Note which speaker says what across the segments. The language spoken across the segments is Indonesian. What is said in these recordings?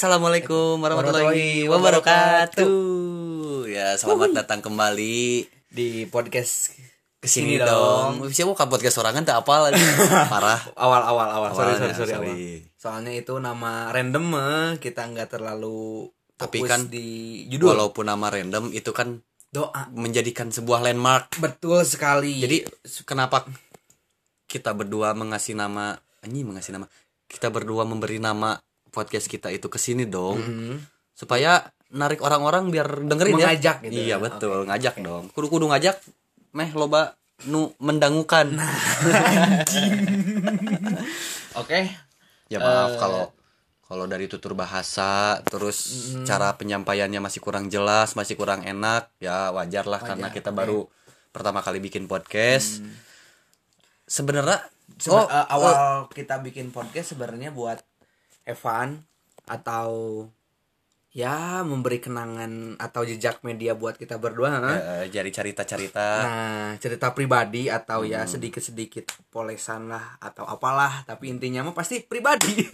Speaker 1: Assalamualaikum warahmatullahi wabarakatuh. Ya, selamat datang kembali
Speaker 2: di podcast
Speaker 1: ke
Speaker 2: sini Sini
Speaker 1: dong. Siapa bukan podcast sorangan tak apa parah.
Speaker 2: awal awal awal sorry sorry sorry,
Speaker 1: sorry.
Speaker 2: awal. soalnya itu nama random eh, kita nggak terlalu
Speaker 1: Tapi kan
Speaker 2: di judul
Speaker 1: Walaupun nama random itu kan
Speaker 2: doa
Speaker 1: menjadikan sebuah landmark.
Speaker 2: betul sekali
Speaker 1: Jadi kenapa kita berdua mengasih nama anjing mengasih nama kita berdua memberi nama podcast kita itu ke sini dong.
Speaker 2: Mhm.
Speaker 1: supaya narik orang-orang biar dengerin
Speaker 2: Mengajak
Speaker 1: ya
Speaker 2: gitu
Speaker 1: iya
Speaker 2: ya.
Speaker 1: betul. Ngajak dong. Kudu kudu ngajak meh loba nu mendangukan.
Speaker 2: Nah. oke.
Speaker 1: Ya maaf
Speaker 2: Eh.
Speaker 1: kalau kalau dari tutur bahasa terus cara penyampaiannya masih kurang jelas masih kurang enak ya wajar lah karena kita baru pertama kali bikin podcast.
Speaker 2: Hmm.
Speaker 1: sebenarnya
Speaker 2: Sebe-
Speaker 1: oh
Speaker 2: eh, awal kita bikin podcast sebenarnya buat Evan atau ya memberi kenangan atau jejak media buat kita berdua
Speaker 1: eh, jadi cerita-cerita
Speaker 2: Nah, cerita pribadi atau ya
Speaker 1: Hmm.
Speaker 2: sedikit-sedikit polesan lah atau apalah, tapi intinya mah pasti pribadi.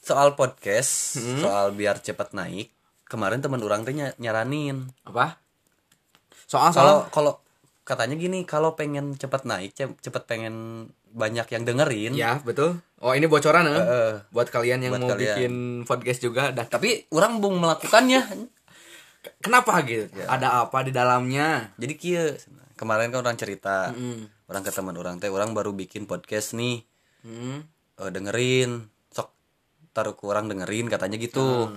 Speaker 1: soal podcast
Speaker 2: Hmm.
Speaker 1: soal biar cepat naik kemarin teman orang teh ny- nyaranin
Speaker 2: Apa? Soal
Speaker 1: kalau
Speaker 2: soal
Speaker 1: kalau katanya gini kalau pengen cepat naik ce- cepat pengen banyak yang dengerin
Speaker 2: ya, betul. Oh, ini bocoran ya.
Speaker 1: eh,
Speaker 2: buat kalian yang
Speaker 1: buat
Speaker 2: mau
Speaker 1: kalian.
Speaker 2: bikin podcast juga dah. Tapi
Speaker 1: orang bung melakukannya
Speaker 2: kenapa gitu?
Speaker 1: Ya.
Speaker 2: Ada apa di dalamnya?
Speaker 1: jadi kia kemarin kan orang cerita
Speaker 2: Hmm.
Speaker 1: orang ke teman orang teh orang baru bikin podcast nih
Speaker 2: Hmm.
Speaker 1: Eh, dengerin sok taruh ke orang dengerin katanya gitu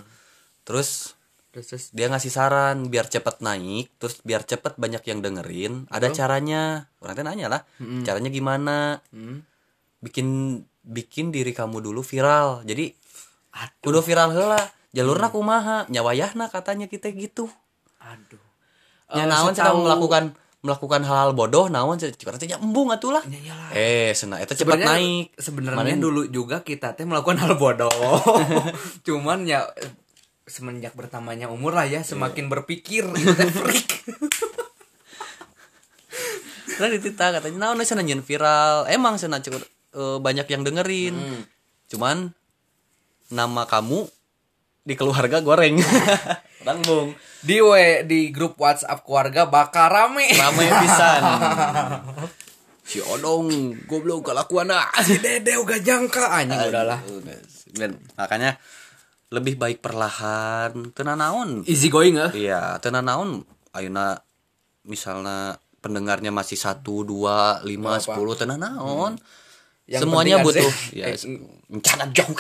Speaker 1: terus
Speaker 2: Terus, terus
Speaker 1: dia ngasih saran biar cepet naik terus biar cepet banyak yang dengerin ada caranya. Orang teh nanya lah caranya gimana?
Speaker 2: Hmm.
Speaker 1: bikin bikin diri kamu dulu viral. Jadi kudu viral heula jalurna kumaha? Nyawayahna katanya kita gitu.
Speaker 2: Aduh.
Speaker 1: nya
Speaker 2: Eh,
Speaker 1: naon
Speaker 2: setahu-
Speaker 1: melakukan melakukan hal-hal bodoh? Naon cenah cenah embung atuh lah.
Speaker 2: Ya
Speaker 1: eh eta cepet
Speaker 2: Sebenarnya-
Speaker 1: naik.
Speaker 2: Sebenarnya dulu juga kita teh melakukan hal bodoh. Cuman ya semenjak bertambahnya umur lah ya semakin berpikir itu teh freak.
Speaker 1: Lah ditita katanya naon cenah nyeun viral. Emang cenah cukup eh, banyak yang dengerin.
Speaker 2: Hmm.
Speaker 1: cuman nama kamu di keluarga goreng orang bung
Speaker 2: di we, di grup WhatsApp keluarga bakal rame.
Speaker 1: ramai pisan. Si odong goblok kelakuan
Speaker 2: si Dede uga jangka. Anjing udahlah.
Speaker 1: Makanya lebih baik perlahan. Tenan naon
Speaker 2: Easy going ah.
Speaker 1: iya tenan naon ayeuna misalnya pendengarnya masih satu dua lima sepuluh tenan naon
Speaker 2: Yang
Speaker 1: semuanya butuh.
Speaker 2: asik.
Speaker 1: ya
Speaker 2: Eh,
Speaker 1: rencana jauh.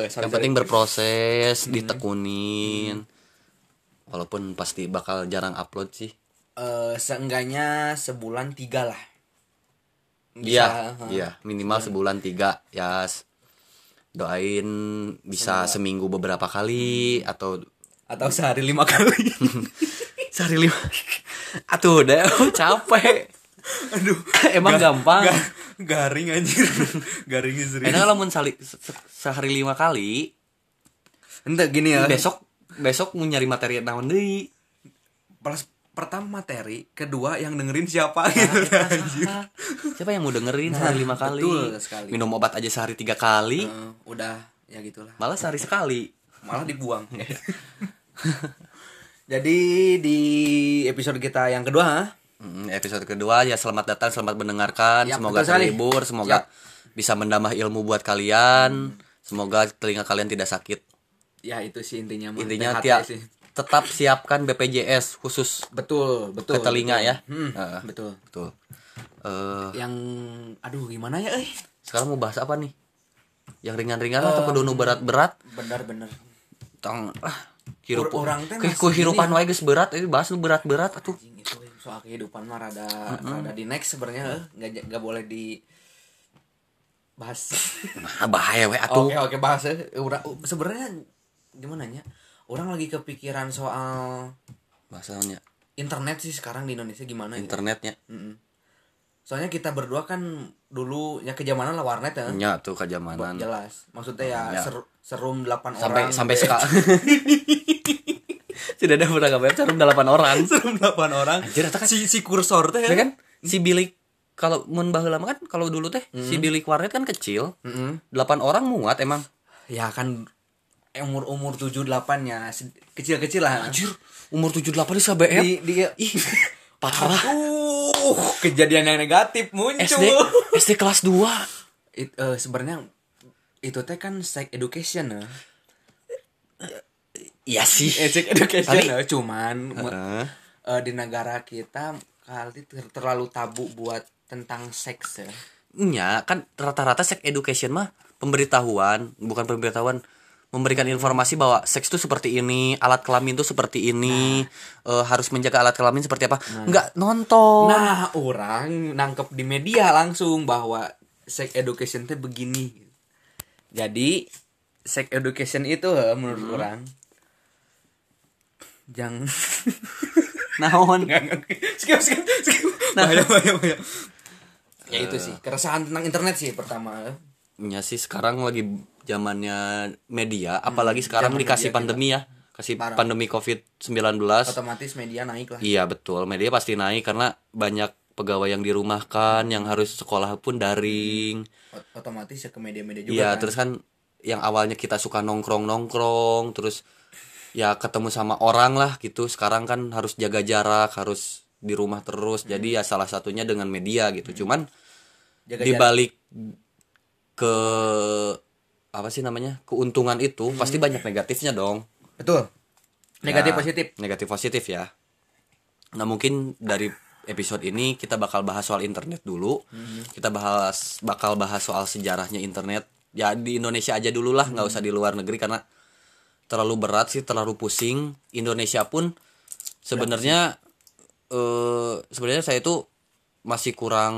Speaker 1: Yang penting berproses ditekunin. Walaupun pasti bakal jarang upload sih.
Speaker 2: Eh, seenggaknya sebulan tiga lah.
Speaker 1: Iya, iya. Minimal sebulan. tiga ya s- doain bisa seminggu beberapa kali atau
Speaker 2: Atau sehari lima kali.
Speaker 1: sehari lima. Atuh deh, capek.
Speaker 2: Aduh.
Speaker 1: Emang gampang.
Speaker 2: Ga- garing anjir. garing serius.
Speaker 1: Enak lamun sali, se- se- sehari lima kali,
Speaker 2: Ente gini ya.
Speaker 1: besok besok mau nyari materi naon deui.
Speaker 2: Pas pertama materi, kedua yang dengerin siapa gitu.
Speaker 1: Ah, Siapa yang mau dengerin sehari lima kali?
Speaker 2: betul sekali.
Speaker 1: Minum obat aja sehari tiga kali,
Speaker 2: Eh, udah ya gitulah.
Speaker 1: malah sehari sekali.
Speaker 2: Malah dibuang. Jadi di episode kita yang kedua, ha?
Speaker 1: Mm, episode kedua ya selamat datang, selamat mendengarkan.
Speaker 2: Yap,
Speaker 1: semoga terhibur, semoga bisa menambah ilmu buat kalian. Semoga telinga kalian tidak sakit.
Speaker 2: ya itu sih intinya.
Speaker 1: Intinya tiap
Speaker 2: sih.
Speaker 1: Tetap siapkan BPJS khusus
Speaker 2: Betul, betul.
Speaker 1: ke telinga
Speaker 2: betul.
Speaker 1: ya.
Speaker 2: Hmm,
Speaker 1: Heeh.
Speaker 2: betul.
Speaker 1: Betul. Eh,
Speaker 2: Yang aduh gimana ya, eh?
Speaker 1: sekarang mau bahas apa nih? Yang ringan-ringan atau kudu nu berat-berat?
Speaker 2: Benar-benar.
Speaker 1: Tong ah hirup
Speaker 2: urang teh gini.
Speaker 1: wae geus berat, ini bahas nu berat-berat atuh.
Speaker 2: Soal kehidupan mah rada rada di next sebenarnya eh. nggak nggak boleh di bahas.
Speaker 1: Nah, bahaya we atuh.
Speaker 2: Oke oke bahas ya. Ura- sebenarnya gimana ya? Orang lagi kepikiran soal
Speaker 1: Bahasanya
Speaker 2: internet sih sekarang di Indonesia gimana ya?
Speaker 1: internetnya.
Speaker 2: Mm-mm. Soalnya kita berdua kan dulu ya kejamanan lah warnet ya.
Speaker 1: Nya tuh kajamanan.
Speaker 2: Jelas. Maksudnya ya,
Speaker 1: Ya.
Speaker 2: ser- serum 8
Speaker 1: Sampai
Speaker 2: orang.
Speaker 1: sampai
Speaker 2: ya.
Speaker 1: sekarang. Tidak ada pernah nggak carum delapan orang.
Speaker 2: serum 8 orang.
Speaker 1: Anjir, kan-
Speaker 2: si si kursor teh
Speaker 1: Ya kan? Si bilik kalau mun mah kan kalau dulu teh si bilik warnet kan kecil.
Speaker 2: Mm-mm.
Speaker 1: Delapan orang muat emang.
Speaker 2: ya kan umur umur tujuh delapannya kecil kecil lah
Speaker 1: Anjir, umur 78 bisa BM.
Speaker 2: di di
Speaker 1: Ih, parah.
Speaker 2: uh kejadian yang negatif muncul
Speaker 1: SD SD kelas 2.
Speaker 2: It, eh, sebenarnya itu teh kan sex education ya.
Speaker 1: Iya sih.
Speaker 2: Eh, sex education
Speaker 1: Tapi-
Speaker 2: ya, cuman
Speaker 1: Heeh.
Speaker 2: eh, di negara kita kali ter- terlalu tabu buat tentang seks ya.
Speaker 1: Kan rata-rata sex education mah pemberitahuan, bukan pemberitahuan memberikan informasi bahwa seks itu seperti ini, alat kelamin itu seperti ini, eh, harus menjaga alat kelamin seperti apa. Enggak nonton.
Speaker 2: Nah, orang nangkep di media langsung bahwa sex education teh begini. Jadi, sex education itu eh, menurut
Speaker 1: Hmm.
Speaker 2: orang jangan
Speaker 1: Naon?
Speaker 2: skip skip skip bahaya bahaya bahaya ya itu sih keresahan tentang internet sih pertama
Speaker 1: Ya sih sekarang lagi zamannya media, apalagi sekarang
Speaker 2: zaman
Speaker 1: dikasih pandemi ya, kasih
Speaker 2: Parah.
Speaker 1: pandemi Covid-19.
Speaker 2: otomatis media naik lah
Speaker 1: Iya betul, media pasti naik karena banyak pegawai yang dirumahkan, yang harus sekolah pun daring.
Speaker 2: Ot- otomatis ya ke media-media juga
Speaker 1: Iya,
Speaker 2: kan.
Speaker 1: terus kan yang awalnya kita suka nongkrong-nongkrong, terus ya ketemu sama orang lah gitu. Sekarang kan harus jaga jarak, harus di rumah terus. Jadi ya salah satunya dengan media gitu. Cuman
Speaker 2: Jaga
Speaker 1: di
Speaker 2: jarak.
Speaker 1: Ke apa sih namanya? keuntungan itu pasti banyak negatifnya dong.
Speaker 2: betul negatif
Speaker 1: Ya,
Speaker 2: positif
Speaker 1: Negatif positif ya. Nah, mungkin dari episode ini kita bakal bahas soal internet dulu. Kita bahas bakal bahas soal sejarahnya internet. Ya di Indonesia aja dulu lah, nggak usah di luar negeri karena terlalu berat sih, terlalu pusing. Indonesia pun sebenarnya eh sebenarnya saya itu masih kurang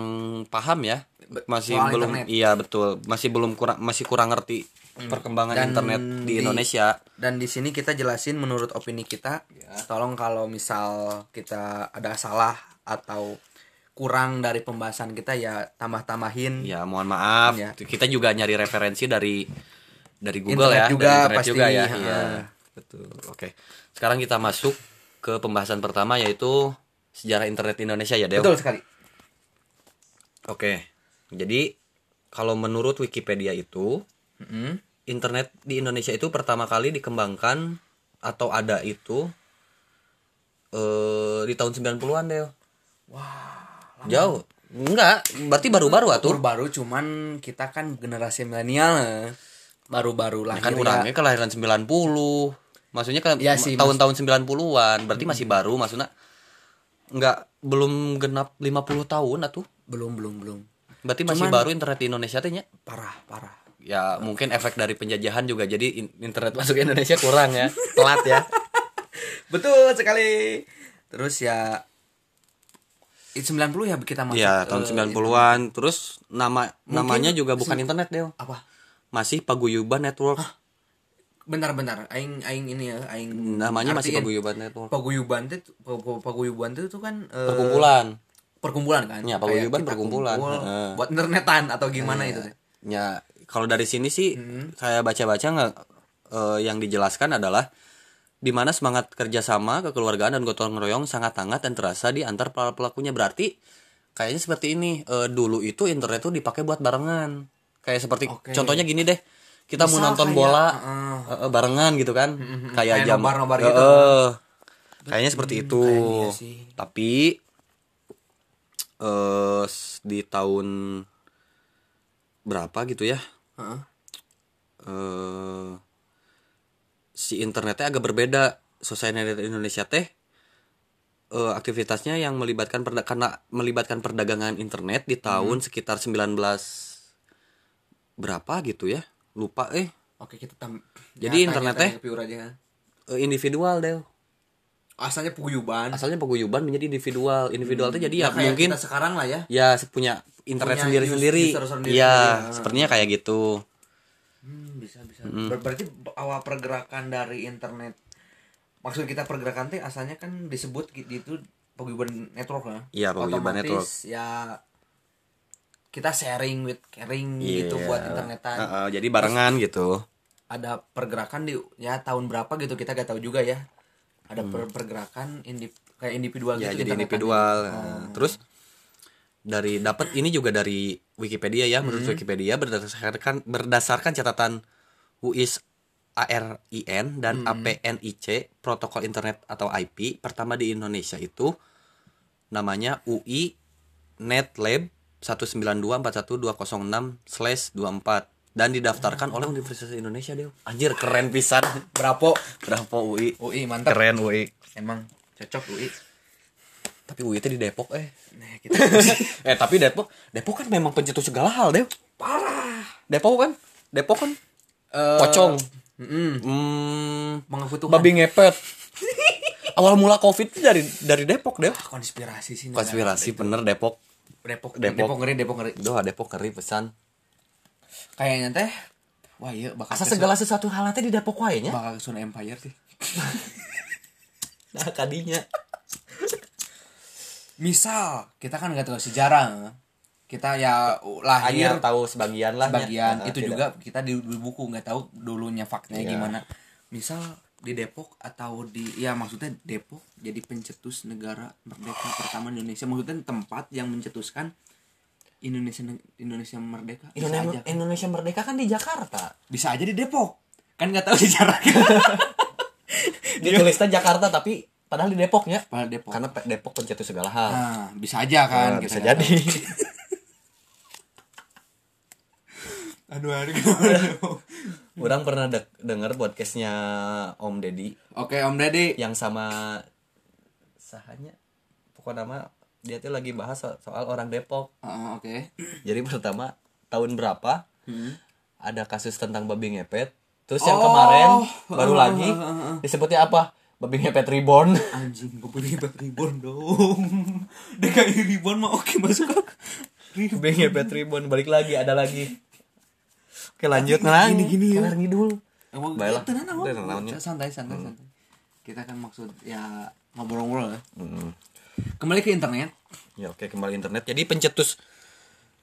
Speaker 1: paham ya. Masih
Speaker 2: soal
Speaker 1: belum
Speaker 2: internet.
Speaker 1: iya betul, masih belum kurang masih kurang ngerti perkembangan
Speaker 2: Dan
Speaker 1: internet di
Speaker 2: di-
Speaker 1: Indonesia.
Speaker 2: dan di sini kita jelasin menurut opini kita tolong kalau misal kita ada salah atau kurang dari pembahasan kita ya tambah-tambahin
Speaker 1: Ya mohon maaf,
Speaker 2: Ya.
Speaker 1: kita juga nyari referensi dari dari Google
Speaker 2: Internet
Speaker 1: ya,
Speaker 2: juga,
Speaker 1: dari internet
Speaker 2: pasti,
Speaker 1: juga ya.
Speaker 2: ha.
Speaker 1: Iya, betul. Oke, sekarang kita masuk ke pembahasan pertama yaitu sejarah internet Indonesia ya Deo.
Speaker 2: betul sekali
Speaker 1: Oke, jadi kalau menurut Wikipedia itu
Speaker 2: Mm-mm.
Speaker 1: internet di Indonesia itu pertama kali dikembangkan atau ada itu eh di tahun 90-an Deo.
Speaker 2: wah
Speaker 1: Jauh. Enggak, berarti baru-baru atuh.
Speaker 2: baru cuman kita kan generasi milenial eh. baru-baru
Speaker 1: Ya
Speaker 2: lahir
Speaker 1: kan
Speaker 2: ya.
Speaker 1: orangnya kelahiran 90 maksudnya kan
Speaker 2: Ya sih,
Speaker 1: tahun-tahun 90-an berarti masih baru maksudnya nggak belum genap 50 tahun atuh
Speaker 2: belum belum belum
Speaker 1: berarti masih
Speaker 2: Cuman-
Speaker 1: baru internet di Indonesia teh nya?
Speaker 2: Parah parah.
Speaker 1: Ya mungkin efek dari penjajahan juga jadi in- internet masuk ke Indonesia kurang ya. Telat ya.
Speaker 2: Betul sekali. Terus ya it 90 ya kita masuk
Speaker 1: ya tahun
Speaker 2: eh,
Speaker 1: 90-an terus nama namanya juga bukan internet deh
Speaker 2: apa?
Speaker 1: Masih Paguyuban Network.
Speaker 2: Bentar-bentar aing aing ini ya aing
Speaker 1: namanya masih. Paguyuban Network.
Speaker 2: Paguyuban itu paguyuban itu tuh kan eh,
Speaker 1: perkumpulan
Speaker 2: perkumpulan kan
Speaker 1: Ya, paguyuban perkumpulan.
Speaker 2: kumpul buat internetan atau gimana itu teh
Speaker 1: Ya, kalau dari sini sih
Speaker 2: Hmm.
Speaker 1: saya baca-baca nggak eh, yang dijelaskan adalah di mana semangat kerjasama, kekeluargaan dan gotong royong sangat hangat dan terasa di antar para pelakunya. Berarti kayaknya seperti ini. Eh, dulu itu internet tuh dipakai buat barengan. Kayak seperti
Speaker 2: Oke.
Speaker 1: contohnya gini deh. Kita mau
Speaker 2: Misal
Speaker 1: nonton
Speaker 2: kayak,
Speaker 1: bola eh, eh, barengan gitu kan. Kayak
Speaker 2: Kayak
Speaker 1: jam Eh,
Speaker 2: gitu.
Speaker 1: eh. Kayaknya seperti itu.
Speaker 2: kayak iya sih.
Speaker 1: Tapi eh s- di tahun berapa gitu ya?
Speaker 2: Heeh.
Speaker 1: eh si internetnya agak berbeda Society Indonesia teh eh, aktivitasnya yang melibatkan perda- karena melibatkan perdagangan internet di tahun sekitar 19 berapa gitu ya lupa eh
Speaker 2: oke kita tam
Speaker 1: Jadi internet teh? eh, individual deh
Speaker 2: asalnya paguyuban
Speaker 1: asalnya paguyuban menjadi individual individual teh jadi ya
Speaker 2: Ya,
Speaker 1: mungkin
Speaker 2: kita sekarang lah ya
Speaker 1: ya punya internet
Speaker 2: Punya user sendiri-sendiri,
Speaker 1: iya
Speaker 2: ya.
Speaker 1: sepertinya kayak gitu
Speaker 2: Hmm, bisa bisa. Ber- berarti awal pergerakan dari internet maksud kita pergerakan teh asalnya kan disebut gitu paguyuban network ya.
Speaker 1: Iya, paguyuban
Speaker 2: Otomatis ya kita sharing with caring gitu
Speaker 1: Iya.
Speaker 2: buat internetan.
Speaker 1: Heeh, jadi barengan gitu
Speaker 2: Ada pergerakan di ya tahun berapa gitu kita gak tahu juga ya. Ada per- pergerakan indi kayak individual
Speaker 1: Hmm. ya
Speaker 2: gitu
Speaker 1: jadi
Speaker 2: internetan.
Speaker 1: individual
Speaker 2: Oh.
Speaker 1: Terus dari dapat ini juga dari Wikipedia ya menurut
Speaker 2: Hmm.
Speaker 1: Wikipedia berdasarkan berdasarkan catatan UIS ARIN dan APNIC protokol internet atau IP pertama di Indonesia itu namanya UI NetLab 192412006/24 dan didaftarkan oleh Universitas Indonesia deh. Anjir keren pisan.
Speaker 2: Berapa?
Speaker 1: Berapa UI?
Speaker 2: UI mantap.
Speaker 1: Keren UI.
Speaker 2: Emang cocok UI.
Speaker 1: Tapi UI itu di Depok eh.
Speaker 2: Nah, kita
Speaker 1: eh tapi Depok Depok kan memang pencetus segala hal deh.
Speaker 2: parah.
Speaker 1: Depok kan? Depok kan
Speaker 2: Eh,
Speaker 1: pocong.
Speaker 2: mm,
Speaker 1: Hmm,
Speaker 2: mengebutuhkan
Speaker 1: babi ngepet. Awal mula Covid itu dari dari Depok deh.
Speaker 2: konspirasi sih.
Speaker 1: Konspirasi bener Depok.
Speaker 2: Depok,
Speaker 1: Depok.
Speaker 2: Depok, ngeri, Depok ngeri.
Speaker 1: Doa Depok keri pesan.
Speaker 2: Kayaknya teh, wah iya bakal
Speaker 1: Asa segala sesuatu hal teh di Depok wae nya.
Speaker 2: bakal kesun Empire sih.
Speaker 1: Nah, kadinya.
Speaker 2: Misal kita kan nggak tahu sejarah, kita ya lahir
Speaker 1: Hanya tahu sebagian lah. nya.
Speaker 2: bagian
Speaker 1: Nah,
Speaker 2: itu
Speaker 1: tidak.
Speaker 2: juga kita di, di buku nggak tahu dulunya faktanya
Speaker 1: Iya.
Speaker 2: gimana. Misal di Depok atau di ya maksudnya Depok jadi pencetus negara merdeka pertama Indonesia maksudnya tempat yang mencetuskan Indonesia Indonesia merdeka
Speaker 1: Indonesia,
Speaker 2: aja kan?
Speaker 1: Indonesia merdeka kan di Jakarta.
Speaker 2: bisa aja di Depok kan nggak tahu sejarah
Speaker 1: Ditulisnya Jakarta tapi padahal di Depoknya.
Speaker 2: Padahal Depok
Speaker 1: Karena Depok pencetus segala hal.
Speaker 2: nah bisa aja kan
Speaker 1: Nah, bisa jadi.
Speaker 2: aduh hari
Speaker 1: Orang pernah de- denger podcastnya Om Deddy
Speaker 2: oke Om Deddy
Speaker 1: yang sama sahanya pokok nama dia tuh lagi bahas so- soal orang Depok.
Speaker 2: Ah, oke
Speaker 1: Jadi pertama tahun berapa
Speaker 2: Hmm.
Speaker 1: ada kasus tentang babi ngepet. Terus yang
Speaker 2: Oh.
Speaker 1: kemarin baru lagi
Speaker 2: ah, ah,
Speaker 1: disebutnya apa? Babi ngepet reborn.
Speaker 2: anjing gue punya hebat ribbon dong DKI ribbon mah oke masuk
Speaker 1: babi ngepet reborn balik lagi ada lagi. Oke lanjut nah
Speaker 2: gini, gini ya.
Speaker 1: Kelar ngidul.
Speaker 2: Emang
Speaker 1: Baiklah.
Speaker 2: tenang aja.
Speaker 1: Tenang, namanya.
Speaker 2: santai santai santai kita kan maksud ya ngobrol-ngobrol ya
Speaker 1: Hmm.
Speaker 2: Kembali ke internet
Speaker 1: Ya oke kembali internet. Jadi pencetus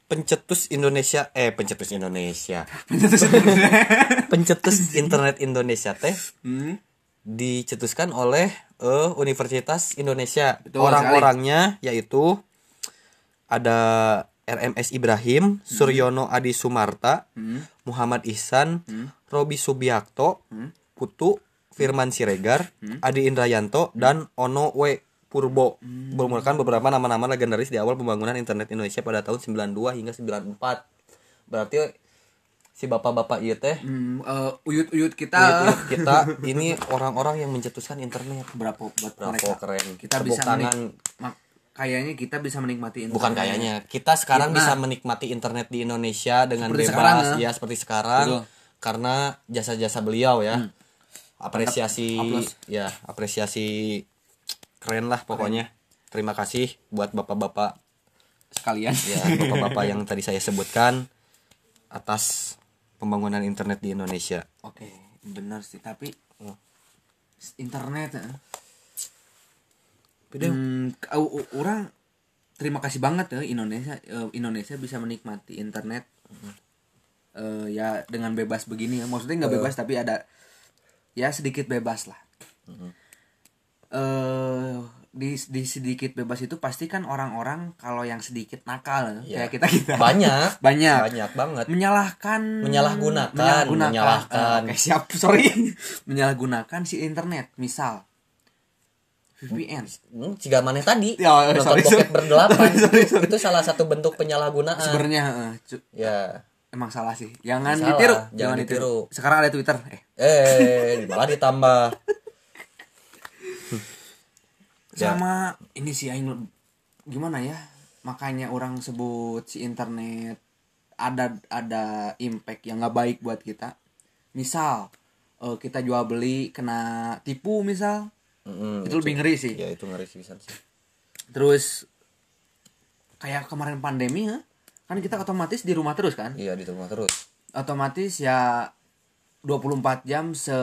Speaker 1: pencetus Indonesia eh pencetus Indonesia. pencetus internet Indonesia teh
Speaker 2: hmm?
Speaker 1: dicetuskan oleh eh, Universitas Indonesia. Orang-orangnya yaitu ada RMS Ibrahim, Suryono Adi Sumarta,
Speaker 2: Hmm.
Speaker 1: Muhammad Ihsan, Robi Subiakto,
Speaker 2: Hmm.
Speaker 1: Putu, Firman Siregar, Adi Indrayanto, dan Ono W. Purbo merupakan beberapa nama-nama legendaris di awal pembangunan internet Indonesia pada tahun 92 hingga 94. Berarti si bapak-bapak iya teh
Speaker 2: Hmm, eh, uyut-uyut kita
Speaker 1: Uyut-uyut kita ini orang-orang yang mencetuskan internet.
Speaker 2: berapa buat
Speaker 1: Bravo
Speaker 2: mereka
Speaker 1: keren.
Speaker 2: kita
Speaker 1: Tepuk
Speaker 2: bisa
Speaker 1: tangan.
Speaker 2: menik- kayaknya kita bisa menikmati internet
Speaker 1: Bukan kayaknya. Kita sekarang
Speaker 2: Nah.
Speaker 1: bisa menikmati internet di Indonesia dengan
Speaker 2: Seperti
Speaker 1: bebas
Speaker 2: sekarang,
Speaker 1: ya seperti sekarang
Speaker 2: Betul.
Speaker 1: karena jasa-jasa beliau ya.
Speaker 2: Hmm.
Speaker 1: Apresiasi ya, apresiasi keren lah pokoknya. Terima kasih buat bapak-bapak
Speaker 2: sekalian
Speaker 1: ya, bapak-bapak yang tadi saya sebutkan atas pembangunan internet di Indonesia.
Speaker 2: oke benar sih tapi internet ya.
Speaker 1: Beda.
Speaker 2: Hmm, u- u- orang terima kasih banget ya Indonesia eh, Indonesia bisa menikmati internet Eh, ya dengan bebas begini ya maksudnya nggak bebas tapi ada ya sedikit bebas lah eh di di sedikit bebas itu pasti kan orang-orang kalau yang sedikit nakal.
Speaker 1: Ya.
Speaker 2: kayak kita kita.
Speaker 1: Banyak,
Speaker 2: banyak.
Speaker 1: Banyak banget.
Speaker 2: menyalahkan
Speaker 1: Menyalahgunakan,
Speaker 2: menyalahgunakan,
Speaker 1: menyalahkan.
Speaker 2: Eh, oke, siap. Sorry. Menyalahgunakan si internet. Misal VPN
Speaker 1: Hmm, jika maneh tadi.
Speaker 2: Ya,
Speaker 1: nonton
Speaker 2: sorry,
Speaker 1: bokep berdelapan
Speaker 2: Sorry, sorry.
Speaker 1: itu salah satu bentuk penyalahgunaan.
Speaker 2: Sebenarnya cu-
Speaker 1: ya.
Speaker 2: Emang salah sih. Jangan
Speaker 1: Salah,
Speaker 2: ditiru.
Speaker 1: Jangan ditiru.
Speaker 2: sekarang ada Twitter. Eh.
Speaker 1: Eh malah ditambah Ya.
Speaker 2: sama ini sih aing gimana ya? Makanya orang sebut si internet ada ada impact yang nggak baik buat kita. Misal eh, kita jual beli kena tipu misal.
Speaker 1: Mm-mm,
Speaker 2: itu lebih ngeri sih.
Speaker 1: Ya itu ngeri sih bisa sih.
Speaker 2: Terus kayak kemarin pandemi ya kan kita otomatis di rumah terus kan?
Speaker 1: Iya di rumah terus.
Speaker 2: Otomatis ya 24 jam se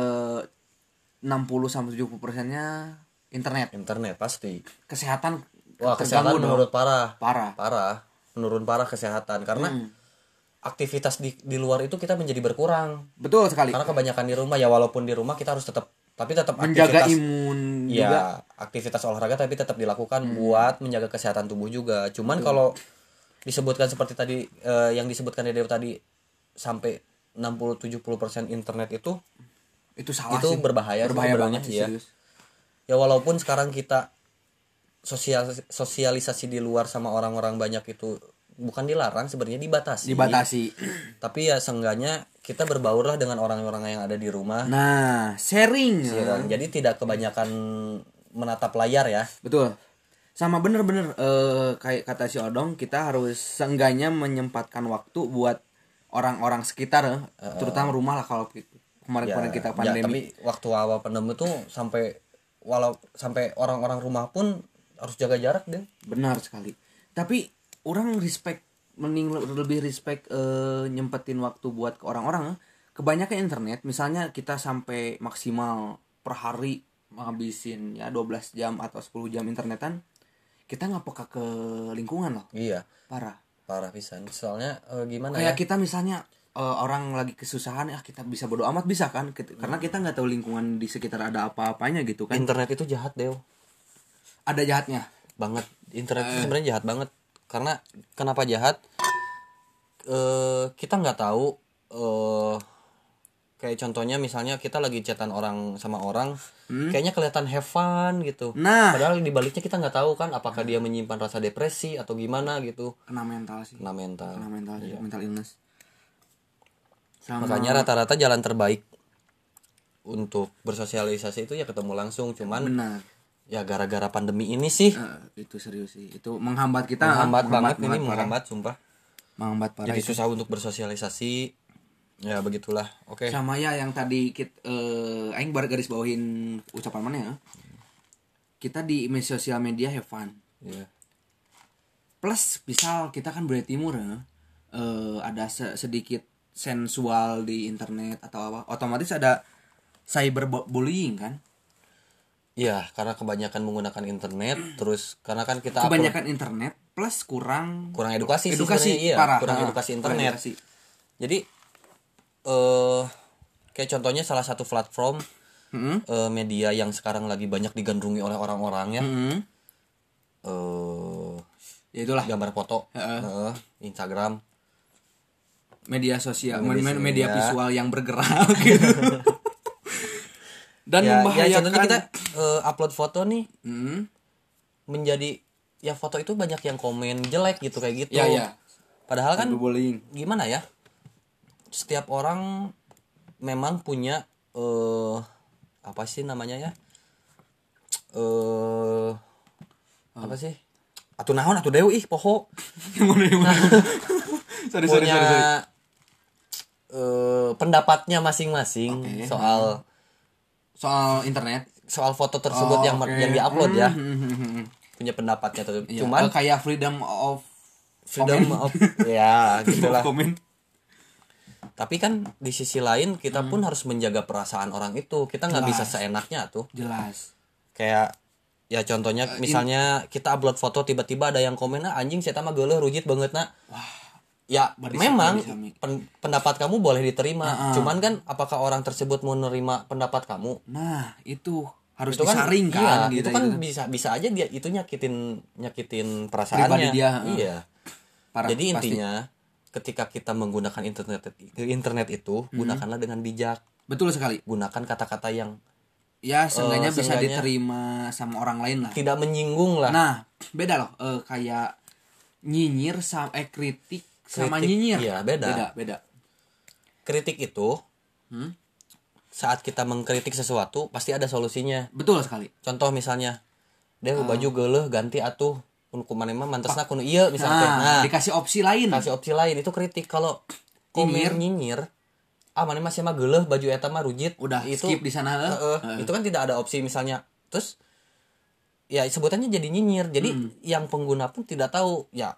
Speaker 2: 60 sampai 70 persennya internet.
Speaker 1: Internet pasti.
Speaker 2: Kesehatan
Speaker 1: wah kesehatan
Speaker 2: dong.
Speaker 1: menurut parah.
Speaker 2: Parah.
Speaker 1: Parah. Menurun parah kesehatan. Karena
Speaker 2: Mm.
Speaker 1: aktivitas di di luar itu kita menjadi berkurang.
Speaker 2: Betul sekali.
Speaker 1: Karena kebanyakan di rumah ya walaupun di rumah kita harus tetap tapi tetap
Speaker 2: menjaga
Speaker 1: aktivitas
Speaker 2: imun juga.
Speaker 1: Iya, aktivitas olahraga tapi tetap dilakukan buat menjaga kesehatan tubuh juga. Cuman kalau disebutkan seperti tadi eh, yang disebutkan Dedew tadi sampai 60-70% internet itu
Speaker 2: itu salah
Speaker 1: Itu
Speaker 2: sih.
Speaker 1: berbahaya
Speaker 2: berbahaya banget sih serius.
Speaker 1: Ya walaupun sekarang kita sosial sosialisasi di luar sama orang-orang banyak itu bukan dilarang sebenarnya dibatasi.
Speaker 2: Dibatasi.
Speaker 1: Tapi ya seenggaknya kita berbaur lah dengan orang-orang yang ada di rumah.
Speaker 2: Nah sharing.
Speaker 1: Ya kan? jadi tidak kebanyakan menatap layar ya.
Speaker 2: Betul. Sama bener-bener eh, kayak kata si Odong kita harus seenggaknya menyempatkan waktu buat orang-orang sekitar eh, terutama rumah lah kalau kemarin-kemarin kita
Speaker 1: ya,
Speaker 2: pandemi.
Speaker 1: tapi waktu awal pandemi tuh sampai walau sampai orang-orang rumah pun harus jaga jarak deh.
Speaker 2: Benar sekali. Tapi orang respect mending le- lebih respect eh, nyempetin waktu buat ke orang-orang. Kebanyakan internet misalnya kita sampai maksimal per hari ngabisin ya 12 jam atau 10 jam internetan kita nggak peka ke lingkungan loh.
Speaker 1: Iya.
Speaker 2: Parah.
Speaker 1: Parah pisan. Soalnya eh, gimana
Speaker 2: kayak
Speaker 1: ya?
Speaker 2: kita misalnya eh, orang lagi kesusahan ya kita bisa bodo amat bisa kan? Ket- karena kita nggak tahu lingkungan di sekitar ada apa-apanya gitu kan.
Speaker 1: Internet itu jahat deh
Speaker 2: ada jahatnya.
Speaker 1: Banget. Internet itu sebenarnya jahat banget. Karena kenapa jahat? Eh kita nggak tahu eh kayak contohnya misalnya kita lagi chatan orang sama orang kayaknya kelihatan have fun gitu.
Speaker 2: Hmm? Nah.
Speaker 1: padahal di baliknya kita nggak tahu kan apakah dia menyimpan rasa depresi atau gimana gitu.
Speaker 2: Kena mental sih.
Speaker 1: Kena mental.
Speaker 2: Kena mental sih, mental illness sama.
Speaker 1: Makanya rata-rata jalan terbaik untuk bersosialisasi itu ya ketemu langsung cuman
Speaker 2: benar.
Speaker 1: ya gara-gara pandemi ini sih.
Speaker 2: Eh, itu serius sih. Itu menghambat kita.
Speaker 1: Menghambat banget ini
Speaker 2: parah.
Speaker 1: menghambat sumpah.
Speaker 2: Menghambat parah
Speaker 1: jadi
Speaker 2: itu.
Speaker 1: susah untuk bersosialisasi. Ya begitulah. Oke.
Speaker 2: Sama ya yang tadi kita eh aing baru garis bawahin ucapan mana ya? Kita di media sosial media have fun
Speaker 1: Iya.
Speaker 2: plus misal kita kan budaya timur ya eh, ada se- sedikit sensual di internet atau apa otomatis ada cyberbullying kan
Speaker 1: Iya, karena kebanyakan menggunakan internet, terus karena kan kita upload-
Speaker 2: kebanyakan internet plus kurang
Speaker 1: kurang edukasi, sih
Speaker 2: edukasi
Speaker 1: sebenarnya, iya,
Speaker 2: parah
Speaker 1: kurang
Speaker 2: Ha,
Speaker 1: edukasi
Speaker 2: kurang
Speaker 1: internet.
Speaker 2: edukasi.
Speaker 1: Jadi eh kayak contohnya salah satu platform
Speaker 2: Mm-mm.
Speaker 1: eh, media yang sekarang lagi banyak digandrungi oleh orang-orang ya,
Speaker 2: Mm-mm.
Speaker 1: eh
Speaker 2: ya itulah
Speaker 1: gambar foto,
Speaker 2: Heeh.
Speaker 1: eh, Instagram,
Speaker 2: media sosial
Speaker 1: Media
Speaker 2: media, media
Speaker 1: sosial.
Speaker 2: visual yang bergerak gitu. dan
Speaker 1: ya, ya
Speaker 2: membahayakan
Speaker 1: contohnya kita eh, upload foto nih.
Speaker 2: Hmm.
Speaker 1: menjadi ya foto itu banyak yang komen jelek gitu kayak gitu.
Speaker 2: ya ya.
Speaker 1: Padahal kan
Speaker 2: bullying
Speaker 1: gimana ya? Setiap orang memang punya eh apa sih namanya ya? Eh apa sih? Atuh naon atuh deui ih poho.
Speaker 2: Mana yang mana? Sorry, sorry,
Speaker 1: punya
Speaker 2: sorry,
Speaker 1: eh, pendapatnya masing-masing
Speaker 2: Oke.
Speaker 1: soal
Speaker 2: soal internet.
Speaker 1: soal foto tersebut
Speaker 2: Oh,
Speaker 1: yang
Speaker 2: oke.
Speaker 1: yang diupload ya.
Speaker 2: Hmm, hmm, hmm, hmm.
Speaker 1: punya pendapatnya tuh
Speaker 2: Iya,
Speaker 1: cuman
Speaker 2: eh, kayak freedom of
Speaker 1: freedom
Speaker 2: comment.
Speaker 1: of ya gitulah. tapi kan di sisi lain kita
Speaker 2: Hmm.
Speaker 1: pun harus menjaga perasaan orang itu. Kita nggak bisa seenaknya tuh.
Speaker 2: Jelas.
Speaker 1: Kayak ya contohnya
Speaker 2: Eh,
Speaker 1: misalnya kita upload foto tiba-tiba ada yang komen ah anjing saya mah geuleuh rujit banget nak ya memang pen- pendapat kamu boleh diterima.
Speaker 2: Ah, ah.
Speaker 1: cuman kan apakah orang tersebut mau nerima pendapat kamu?
Speaker 2: Nah itu harus
Speaker 1: itu kan
Speaker 2: disaring
Speaker 1: iya,
Speaker 2: kan
Speaker 1: itu
Speaker 2: gitu,
Speaker 1: kan
Speaker 2: gitu.
Speaker 1: bisa bisa aja dia itu nyakitin nyakitin perasaannya.
Speaker 2: Pribadi dia,
Speaker 1: iya.
Speaker 2: Parah,
Speaker 1: jadi
Speaker 2: pasti.
Speaker 1: intinya ketika kita menggunakan internet internet itu
Speaker 2: Hmm.
Speaker 1: gunakanlah dengan bijak.
Speaker 2: Betul sekali.
Speaker 1: Gunakan kata-kata yang
Speaker 2: ya seenggaknya
Speaker 1: Eh,
Speaker 2: bisa
Speaker 1: seenggaknya-
Speaker 2: diterima sama orang lain lah.
Speaker 1: tidak menyinggung lah
Speaker 2: nah beda loh eh, kayak nyinyir sama eh kritik, sama
Speaker 1: Kritik,
Speaker 2: nyinyir.
Speaker 1: Iya, beda.
Speaker 2: beda beda.
Speaker 1: Kritik itu
Speaker 2: Hmm?
Speaker 1: saat kita mengkritik sesuatu pasti ada solusinya.
Speaker 2: Betul sekali.
Speaker 1: Contoh misalnya deh
Speaker 2: Ah.
Speaker 1: baju geuleuh ganti atuh. Kun kumaha mah mantesna kudu ieu misalnya.
Speaker 2: Nah,
Speaker 1: nah
Speaker 2: dikasih opsi lain.
Speaker 1: kasih opsi lain. Itu kritik. Kalau komen nyinyir ah mana masih mah geuleuh baju eta mah rujit.
Speaker 2: Udah
Speaker 1: itu
Speaker 2: skip di sana eh.
Speaker 1: Heeh,
Speaker 2: Eh.
Speaker 1: itu kan tidak ada opsi misalnya. Terus ya sebutannya jadi nyinyir. Jadi
Speaker 2: Hmm.
Speaker 1: yang pengguna pun tidak tahu. Ya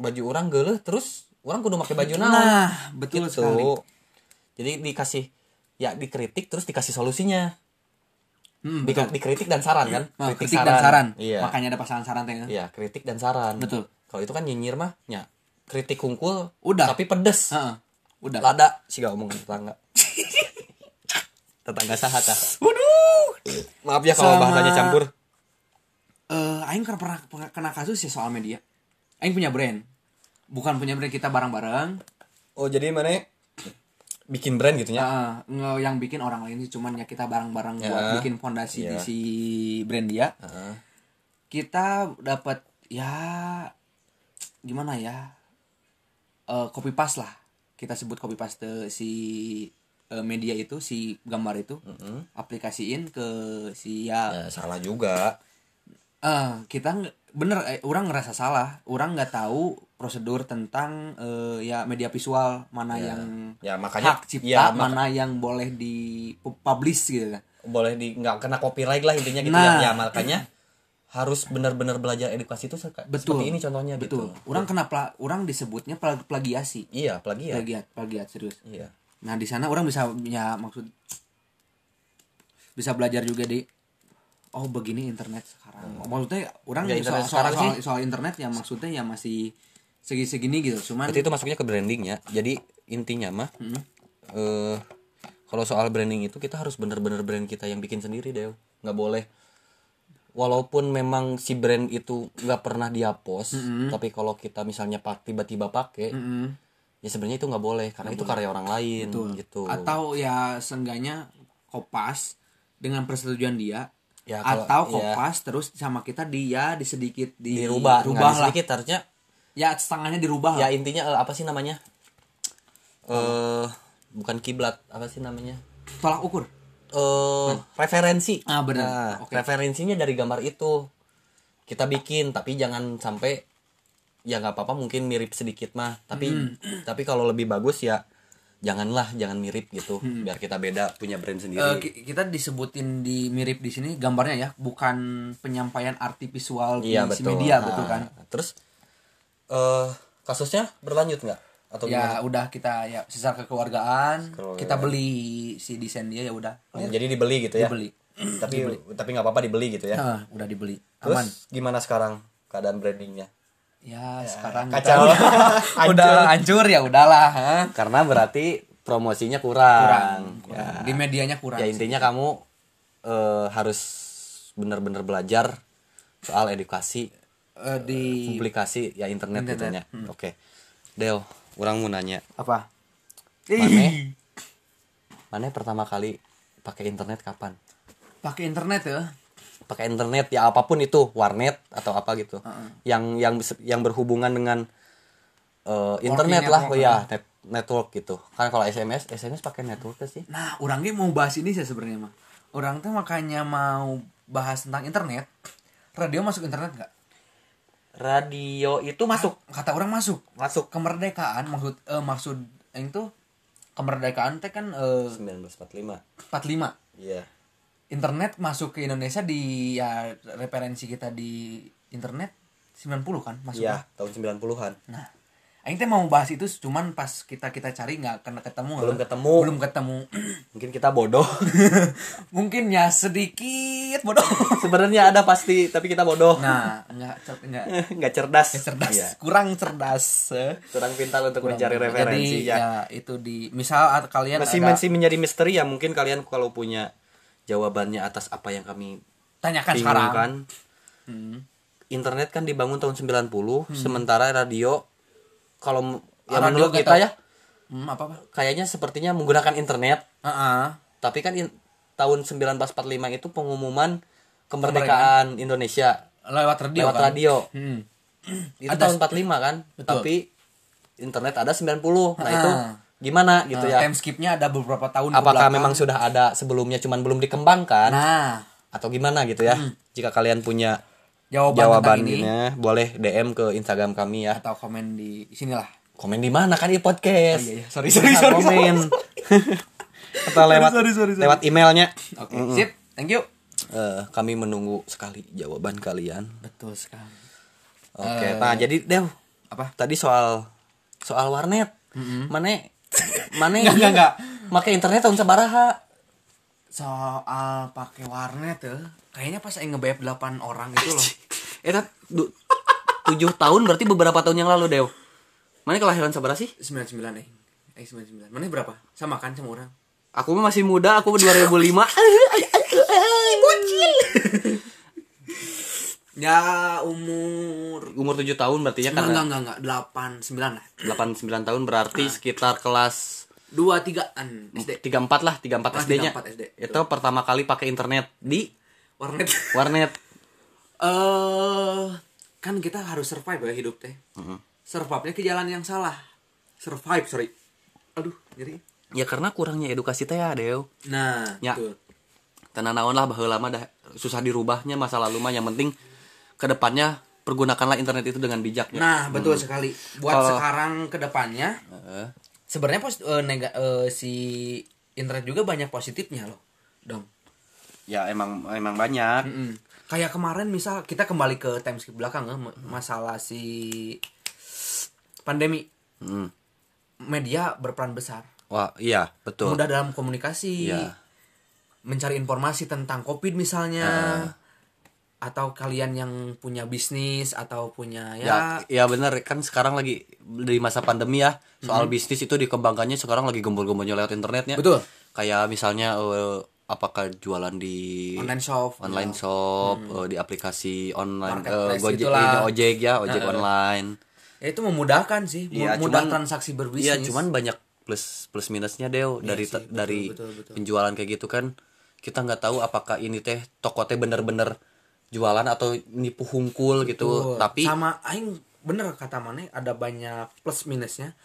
Speaker 1: baju orang geuleuh terus orang kudu pakai baju naon
Speaker 2: nah betul
Speaker 1: gitu.
Speaker 2: sekali
Speaker 1: Jadi dikasih ya dikritik terus dikasih solusinya.
Speaker 2: Hmm,
Speaker 1: Di- dikritik dan saran kan?
Speaker 2: Nah, kritik dan saran
Speaker 1: Iya.
Speaker 2: makanya ada pasangan saran teh
Speaker 1: Iya, kritik dan saran.
Speaker 2: Betul.
Speaker 1: Kalau itu kan nyinyir mah ya kritik kungkul
Speaker 2: Udah.
Speaker 1: tapi pedes.
Speaker 2: Heeh. udah
Speaker 1: Lada sih gak ngomong tetangga. tetangga sahat ah.
Speaker 2: waduh
Speaker 1: Maaf ya kalau
Speaker 2: Sama-
Speaker 1: bahasanya campur.
Speaker 2: eh aing kan pernah pernah kena kasus ya soal media aing punya brand. Bukan punya brand kita bareng-bareng.
Speaker 1: Oh, jadi mana? Bikin brand gitu ya
Speaker 2: nge- yang bikin orang lain sih cuman ya kita bareng-bareng
Speaker 1: Ya.
Speaker 2: buat bikin fondasi di
Speaker 1: Ya.
Speaker 2: si brand dia.
Speaker 1: Heeh.
Speaker 2: kita dapat ya gimana ya? Eh copy paste lah. Kita sebut copy paste si eh, media itu si gambar itu. Aplikasiin ke si ya.
Speaker 1: Ya salah juga.
Speaker 2: Eh kita bener eh, orang ngerasa salah. Orang nggak tahu prosedur tentang eh, ya media visual mana
Speaker 1: Ya.
Speaker 2: yang
Speaker 1: Ya, makanya-
Speaker 2: hak cipta
Speaker 1: ya, maka-
Speaker 2: mana yang boleh di pu- publish gitu kan.
Speaker 1: Boleh di nggak kena copyright lah intinya gitu
Speaker 2: Nah.
Speaker 1: ya. ya makanya harus benar-benar belajar edukasi itu
Speaker 2: betul
Speaker 1: seperti ini contohnya
Speaker 2: betul.
Speaker 1: Gitu
Speaker 2: orang kena pla- orang disebutnya pla- plagiasi.
Speaker 1: Iya apalagi ya
Speaker 2: plagiat plagiat serius.
Speaker 1: Iya.
Speaker 2: Nah di sana orang bisa ya maksud bisa belajar juga di oh begini internet sekarang. Maksudnya orang
Speaker 1: Ya,
Speaker 2: soal, soal,
Speaker 1: sekarang
Speaker 2: soal,
Speaker 1: sih.
Speaker 2: soal internet ya maksudnya ya masih segi segini gitu. Cuman
Speaker 1: berarti itu masuknya ke branding ya. Jadi intinya mah
Speaker 2: Hmm.
Speaker 1: eh kalau soal branding itu kita harus bener-bener brand kita yang bikin sendiri deh nggak boleh. Walaupun memang si brand itu nggak pernah dia post tapi kalau kita misalnya pak tiba-tiba pakai
Speaker 2: Mm-mm.
Speaker 1: ya sebenarnya itu nggak boleh. Karena itu karya orang lain gitu.
Speaker 2: Atau ya seenggaknya kopas dengan persetujuan dia
Speaker 1: Ya, kalau-
Speaker 2: atau
Speaker 1: iya.
Speaker 2: kopas terus sama kita dia di sedikit di
Speaker 1: dirubah
Speaker 2: rubah lah
Speaker 1: sedikit harusnya
Speaker 2: ya setengahnya dirubah
Speaker 1: ya
Speaker 2: lah.
Speaker 1: intinya eh, apa sih namanya eh bukan kiblat apa sih namanya
Speaker 2: tolak ukur
Speaker 1: eh referensi
Speaker 2: Ah, benar.
Speaker 1: Nah,
Speaker 2: Oke.
Speaker 1: referensinya dari gambar itu kita bikin tapi jangan sampai ya nggak apa-apa mungkin mirip sedikit mah tapi
Speaker 2: Hmm.
Speaker 1: tapi kalau lebih bagus ya janganlah jangan mirip gitu. Biar kita beda punya brand
Speaker 2: Eh,
Speaker 1: sendiri.
Speaker 2: ki- kita disebutin di mirip di sini gambarnya ya bukan penyampaian arti visual di
Speaker 1: iya betul.
Speaker 2: media
Speaker 1: Nah,
Speaker 2: betul kan?
Speaker 1: terus eh kasusnya berlanjut nggak? Atau
Speaker 2: ya udah kita ya secara kekeluargaan kita beli si desain dia ya udah
Speaker 1: gimana? jadi dibeli gitu ya?
Speaker 2: Dibeli.
Speaker 1: Tapi tapi nggak apa-apa dibeli gitu ya?
Speaker 2: Ah, udah dibeli.
Speaker 1: Terus
Speaker 2: aman.
Speaker 1: gimana sekarang keadaan brandingnya
Speaker 2: ya, sekarang kita
Speaker 1: kacau.
Speaker 2: udah,
Speaker 1: Hancur.
Speaker 2: udah hancur. ya udahlah ha?
Speaker 1: karena berarti promosinya kurang,
Speaker 2: kurang,
Speaker 1: Ya.
Speaker 2: kurang. di medianya kurang
Speaker 1: ya intinya kamu eh, harus benar-benar belajar soal edukasi
Speaker 2: Eh, di
Speaker 1: publikasi ya internet,
Speaker 2: Internet,
Speaker 1: gitunya oke. Del orang mau nanya.
Speaker 2: Apa?
Speaker 1: Mane? Mane pertama kali pakai internet kapan?
Speaker 2: Pakai internet ya
Speaker 1: pakai internet ya apa pun itu warnet atau apa gitu yang yang bis- yang berhubungan dengan eh, internet
Speaker 2: Working
Speaker 1: lah
Speaker 2: network
Speaker 1: oh ya net, network gitu kan kalau SMS SMS pakai network sih
Speaker 2: Nah, orangnya mau bahas ini sih sebenarnya mah. Orang tuh makanya mau bahas tentang internet. Radio masuk internet nggak?
Speaker 1: radio itu masuk
Speaker 2: Kata orang masuk.
Speaker 1: masuk
Speaker 2: Kemerdekaan maksud eh, maksud yang itu kemerdekaan teh kan eh,
Speaker 1: 1945
Speaker 2: 45.
Speaker 1: iya
Speaker 2: Internet masuk ke Indonesia di ya referensi kita di internet 90 kan masuk.
Speaker 1: iya tahun 90-an
Speaker 2: Nah, Aing teh mau bahas itu cuman pas kita kita cari nggak kena ketemu.
Speaker 1: Belum
Speaker 2: lah.
Speaker 1: ketemu.
Speaker 2: Belum ketemu.
Speaker 1: mungkin kita bodoh
Speaker 2: Mungkin ya sedikit bodoh.
Speaker 1: sebenarnya ada pasti tapi kita bodoh
Speaker 2: Nah, nggak cer- nggak
Speaker 1: nggak cerdas
Speaker 2: Ya, cerdas
Speaker 1: Iya.
Speaker 2: kurang cerdas
Speaker 1: kurang pintar untuk
Speaker 2: Kurang
Speaker 1: mencari referensi
Speaker 2: Jadi,
Speaker 1: ya
Speaker 2: ya itu di misal at- kalian
Speaker 1: masih
Speaker 2: ada
Speaker 1: masih menjadi misteri ya mungkin kalian kalau punya jawabannya atas apa yang kami
Speaker 2: tanyakan sekarang
Speaker 1: bingungkan
Speaker 2: Hmm.
Speaker 1: internet kan dibangun tahun 90 sementara radio kalau ya
Speaker 2: Radio
Speaker 1: menurut kita
Speaker 2: tahu.
Speaker 1: ya
Speaker 2: hmm, apa apa
Speaker 1: kayaknya sepertinya menggunakan internet
Speaker 2: Heeh.
Speaker 1: tapi kan in- tahun 1945 itu pengumuman kemerdekaan Indonesia
Speaker 2: lewat radio
Speaker 1: lewat
Speaker 2: kan?
Speaker 1: radio
Speaker 2: Hmm.
Speaker 1: itu
Speaker 2: Ada-
Speaker 1: tahun 45 kan
Speaker 2: Betul.
Speaker 1: tapi internet ada 90 nah
Speaker 2: Ah.
Speaker 1: itu gimana gitu
Speaker 2: Nah,
Speaker 1: ya?
Speaker 2: time skipnya ada beberapa tahun
Speaker 1: apakah
Speaker 2: ke belakang.
Speaker 1: memang sudah ada sebelumnya cuman belum dikembangkan?
Speaker 2: Nah.
Speaker 1: Atau gimana gitu ya? Jika kalian punya
Speaker 2: jawaban, tentang ini.
Speaker 1: jawabannya boleh DM ke Instagram kami ya.
Speaker 2: Atau komen di sinilah.
Speaker 1: Komen di mana kan di podcast?
Speaker 2: Oh, iya, iya. Sorry, sorry,
Speaker 1: Bisa
Speaker 2: sorry,
Speaker 1: komen. atau lewat
Speaker 2: sorry, sorry, sorry.
Speaker 1: lewat emailnya.
Speaker 2: Oke sip. Thank you.
Speaker 1: Eh, kami menunggu sekali jawaban kalian.
Speaker 2: Betul sekali.
Speaker 1: Oke nah jadi Dew
Speaker 2: apa?
Speaker 1: tadi soal soal warnet. Mana mana
Speaker 2: Nggak, nggak, nggak.
Speaker 1: pakai internet tahun sabaraha.
Speaker 2: Soal pakai warnet tuh kayaknya pas Aing nge 8 orang itu loh.
Speaker 1: Du- tujuh tahun berarti beberapa tahun yang lalu Dew mana kelahiran sabaraha sih?
Speaker 2: 99 eh. Eh 99 mana berapa? Sama kan sama orang?
Speaker 1: Aku masih muda aku 2005
Speaker 2: ya umur.
Speaker 1: Umur 7 tahun berarti ya kan
Speaker 2: enggak enggak enggak. Enggak 89 lah.
Speaker 1: 8 9 tahun berarti sekitar kelas
Speaker 2: dua tigaan SD
Speaker 1: tiga empat lah tiga empat
Speaker 2: Ah,
Speaker 1: SD nya
Speaker 2: 34 SD,
Speaker 1: itu pertama kali pakai internet di
Speaker 2: warnet.
Speaker 1: Warnet.
Speaker 2: Eh kan kita harus survive ya hidup teh. Survive-nya ke jalan yang salah. Survive sorry. Aduh jadi
Speaker 1: ya karena kurangnya edukasi teh ya Deo.
Speaker 2: Nah
Speaker 1: Ya. tenang naon lah bahwa lama dah susah dirubahnya masa lalu mah. Yang penting ke depannya pergunakanlah internet itu dengan bijak ya.
Speaker 2: nah betul sekali buat
Speaker 1: Kalau-
Speaker 2: sekarang ke depannya
Speaker 1: Heeh.
Speaker 2: sebenarnya pos eh, nega- eh, si internet juga banyak positifnya loh dong
Speaker 1: ya emang emang banyak
Speaker 2: Mm-mm. kayak kemarin misal kita kembali ke time skip belakang ya, ma- masalah si pandemi
Speaker 1: Hmm.
Speaker 2: media berperan besar
Speaker 1: wah iya betul
Speaker 2: mudah dalam komunikasi
Speaker 1: Iya.
Speaker 2: mencari informasi tentang covid misalnya atau kalian yang punya bisnis atau punya ya,
Speaker 1: ya ya bener. Kan sekarang lagi di masa pandemi ya soal bisnis itu dikembangkannya sekarang lagi gembul-gembulnya lewat internetnya
Speaker 2: betul.
Speaker 1: Kayak misalnya eh, apakah jualan di
Speaker 2: online shop
Speaker 1: online shop eh, di aplikasi online
Speaker 2: Marketplace
Speaker 1: Gojek
Speaker 2: itulah.
Speaker 1: ini ojek ya ojek
Speaker 2: Heeh.
Speaker 1: online.
Speaker 2: Ya itu memudahkan sih.
Speaker 1: Iya,
Speaker 2: mudah
Speaker 1: cuman-
Speaker 2: transaksi berbisnis.
Speaker 1: Iya, cuman banyak plus plus minusnya Deo. Dari
Speaker 2: sih, betul,
Speaker 1: dari
Speaker 2: betul, betul.
Speaker 1: penjualan kayak gitu kan kita nggak tahu apakah ini teh toko teh bener-bener jualan atau nipu hungkul gitu.
Speaker 2: Tuh,
Speaker 1: Tapi
Speaker 2: sama aing bener kata mana ada banyak plus minusnya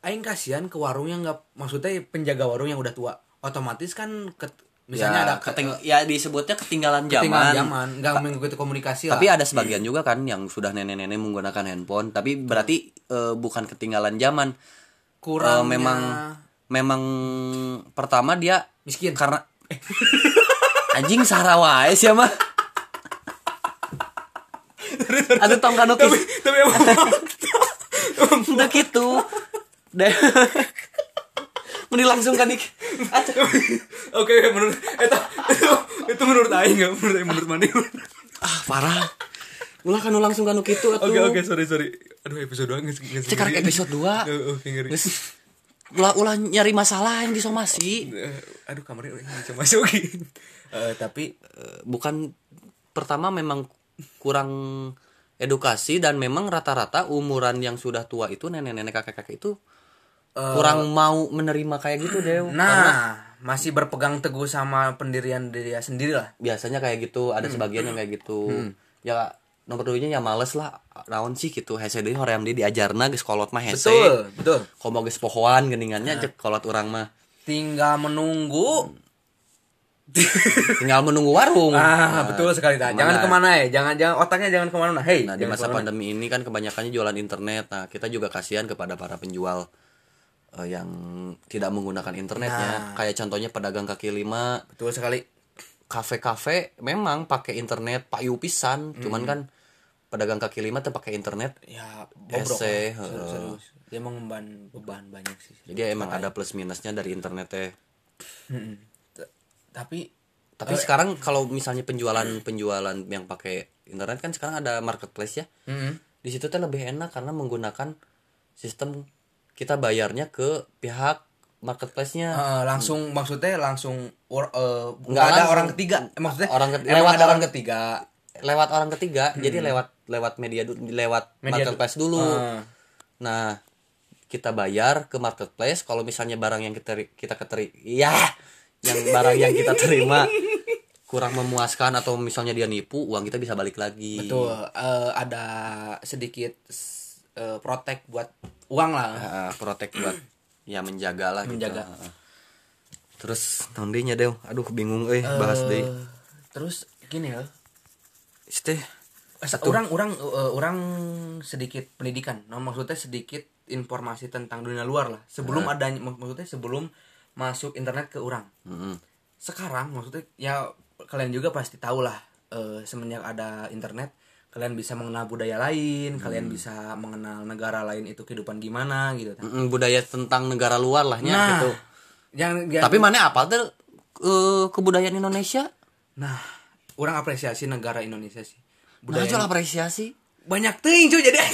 Speaker 2: aing kasihan ke warung yang nggak maksudnya penjaga warung yang udah tua otomatis kan ket- misalnya
Speaker 1: ya,
Speaker 2: ada
Speaker 1: keting- ya disebutnya ketinggalan
Speaker 2: ketinggalan
Speaker 1: zaman.
Speaker 2: zaman nggak mengikuti komunikasi
Speaker 1: Tapi
Speaker 2: lah
Speaker 1: ada sebagian juga kan yang sudah nenek-nenek menggunakan handphone, tapi berarti eh, bukan ketinggalan zaman.
Speaker 2: kurang
Speaker 1: Eh, memang memang pertama dia
Speaker 2: miskin
Speaker 1: karena anjing sarawai sih mah. Aduh tong kanu
Speaker 2: tapi tapi emang
Speaker 1: udah gitu. Deh. Mending langsung kan dik.
Speaker 2: oke menurut itu itu, itu menurut aing nggak menurut aing menurut mana
Speaker 1: Ah, parah. Ulah kanu langsung kanu kitu atuh.
Speaker 2: oke oke sorry sorry aduh episode doang nggak nggak
Speaker 1: Cek karek episode 2.
Speaker 2: oke ngeri
Speaker 1: ulah ulah nyari masalah yang disomasi.
Speaker 2: Eh, aduh kamarnya udah bisa masukin Eh, tapi
Speaker 1: Eh, bukan pertama memang kurang edukasi dan memang rata-rata umuran yang sudah tua itu nenek-nenek kakek-kakek itu
Speaker 2: eh,
Speaker 1: kurang mau menerima kayak gitu deh
Speaker 2: nah masih berpegang teguh sama pendirian dia sendiri lah.
Speaker 1: Biasanya kayak gitu ada sebagian yang kayak gitu. Ya nomor duanya ya males lah naon sih gitu. Hese deui hoream dia diajarna geus kolot mah hese.
Speaker 2: Betul betul.
Speaker 1: Komo geus pohoan geningannya cek kolot urang mah.
Speaker 2: Tinggal menunggu
Speaker 1: tinggal menunggu warung
Speaker 2: ah betul sekali nah, jangan
Speaker 1: ke
Speaker 2: mana? ya jangan jangan otaknya jangan ke mana nah hey
Speaker 1: Nah di masa
Speaker 2: ke mana.
Speaker 1: pandemi ini kan kebanyakannya jualan internet. Nah kita juga kasihan kepada para penjual eh, yang tidak menggunakan internetnya.
Speaker 2: Nah.
Speaker 1: Kayak contohnya pedagang kaki lima,
Speaker 2: betul sekali
Speaker 1: kafe-kafe memang pakai internet payu pisan. Cuman kan pedagang kaki lima tuh pakai internet.
Speaker 2: ya bobrok
Speaker 1: Ese, heeh.
Speaker 2: serius, serius. dia mengemban beban banyak sih
Speaker 1: Jadi emang ada plus minusnya dari internet teh.
Speaker 2: Mm-mm. Tapi
Speaker 1: Tapi sekarang kalau misalnya penjualan penjualan yang pakai internet kan sekarang ada marketplace ya.
Speaker 2: mm-mm.
Speaker 1: Di situ tuh lebih enak karena menggunakan sistem kita bayarnya ke pihak marketplace-nya.
Speaker 2: Eh, langsung maksudnya langsung or, eh, nggak ada
Speaker 1: langsung.
Speaker 2: orang ketiga Eh, maksudnya
Speaker 1: Orang ketiga. Lewat
Speaker 2: ada orang ketiga
Speaker 1: lewat orang ketiga jadi lewat lewat media lewat
Speaker 2: Media
Speaker 1: marketplace dulu
Speaker 2: Ah.
Speaker 1: nah kita bayar ke marketplace kalau misalnya barang yang kita kita keteri ya yang barang yang kita terima kurang memuaskan atau misalnya dia nipu uang kita bisa balik lagi.
Speaker 2: Betul. Eh, ada sedikit eh, protek buat uang lah.
Speaker 1: Ah, protek buat ya menjaga lah gitu.
Speaker 2: Menjaga.
Speaker 1: Ah. terus tahun nya deh aduh bingung eh bahas deh
Speaker 2: Eh, terus gini ya
Speaker 1: Teh,
Speaker 2: orang orang eh, orang sedikit pendidikan. Nah maksudnya sedikit informasi tentang dunia luar lah. Sebelum adanya mak- maksudnya sebelum masuk internet ke orang
Speaker 1: mm-mm.
Speaker 2: sekarang maksudnya ya kalian juga pasti tahu lah eh, semenjak ada internet kalian bisa mengenal budaya lain kalian bisa mengenal negara lain itu kehidupan gimana gitu kan.
Speaker 1: Mm-mm, budaya tentang negara luar lah nya
Speaker 2: nah
Speaker 1: gitu
Speaker 2: yang, yang-
Speaker 1: Tapi mana apa tuh eh, kebudayaan Indonesia?
Speaker 2: nah orang apresiasi negara Indonesia sih
Speaker 1: Budaya
Speaker 2: budaya
Speaker 1: apresiasi.
Speaker 2: banyak ting cuy jadi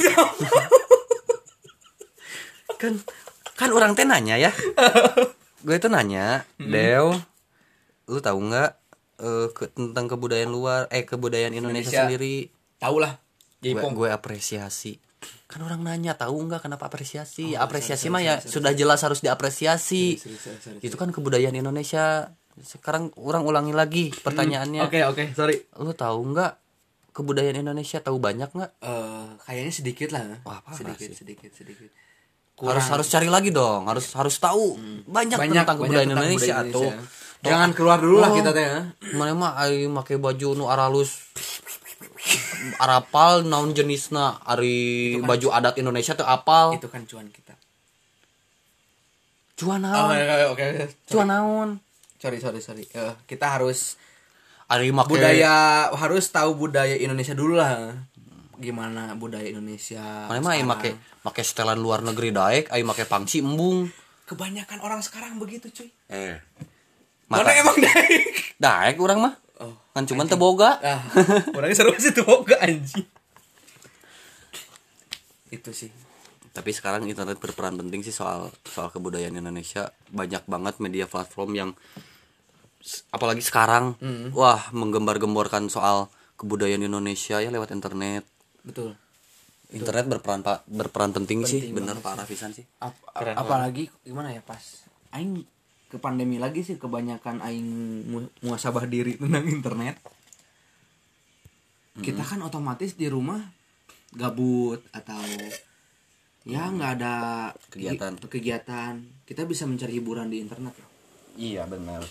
Speaker 1: Kan kan orang teh nanya ya. Gue itu nanya, Dew, lu tahu nggak eh, ke- tentang kebudayaan luar, eh kebudayaan Indonesia,
Speaker 2: Indonesia.
Speaker 1: sendiri?
Speaker 2: tahu lah
Speaker 1: Gue, gue apresiasi. kan orang nanya tahu nggak kenapa apresiasi
Speaker 2: Oh,
Speaker 1: apresiasi
Speaker 2: sorry,
Speaker 1: mah
Speaker 2: sorry,
Speaker 1: ya
Speaker 2: sorry,
Speaker 1: sudah jelas harus diapresiasi itu kan kebudayaan Indonesia sekarang orang ulangi lagi pertanyaannya
Speaker 2: Oke oke sorry.
Speaker 1: lu tahu nggak kebudayaan Indonesia tahu banyak nggak
Speaker 2: Eh kayaknya sedikit lah.
Speaker 1: Wah, parah
Speaker 2: sedikit,
Speaker 1: sih.
Speaker 2: sedikit sedikit
Speaker 1: harus harus cari lagi dong harus harus tahu banyak, tentang kebudayaan
Speaker 2: tentang
Speaker 1: Indonesia
Speaker 2: budaya
Speaker 1: tuh
Speaker 2: Jangan keluar dulu lah
Speaker 1: Oh.
Speaker 2: kita teh ya.
Speaker 1: mana mah ai make baju nu aralus arapal naon jenisna ari baju adat Indonesia tuh apal
Speaker 2: Itu kan cuan kita.
Speaker 1: cuan
Speaker 2: Oh,
Speaker 1: naon
Speaker 2: oke oke.
Speaker 1: cuan naon
Speaker 2: Sorry sorry sorry. Eh, kita harus
Speaker 1: ari make
Speaker 2: budaya harus tahu budaya Indonesia dulu lah. Gimana budaya Indonesia?
Speaker 1: mana mah make make setelan luar negeri daek ai make pangsi embung
Speaker 2: Kebanyakan orang sekarang begitu cuy.
Speaker 1: eh
Speaker 2: Mana
Speaker 1: mata
Speaker 2: emang daik?
Speaker 1: daek urang mah
Speaker 2: Oh,
Speaker 1: kan cuman teboga
Speaker 2: ah, orangnya seru sih tuh boga anjing. Itu sih.
Speaker 1: tapi sekarang internet berperan penting sih soal soal kebudayaan Indonesia banyak banget media platform yang apalagi sekarang wah menggembar-gemborkan soal kebudayaan Indonesia ya lewat internet
Speaker 2: Betul.
Speaker 1: internet berperan pa- berperan penting, sih.
Speaker 2: Penting
Speaker 1: bener.
Speaker 2: banget.
Speaker 1: Parah pisan sih.
Speaker 2: Ap- apalagi gimana ya pas aing ke pandemi lagi sih kebanyakan aing mu- muasabah diri tentang internet. Kita kan otomatis di rumah gabut atau ya nggak ada
Speaker 1: Kegiatan.
Speaker 2: gi- kegiatan. Kita bisa mencari hiburan di internet ya.
Speaker 1: iya benar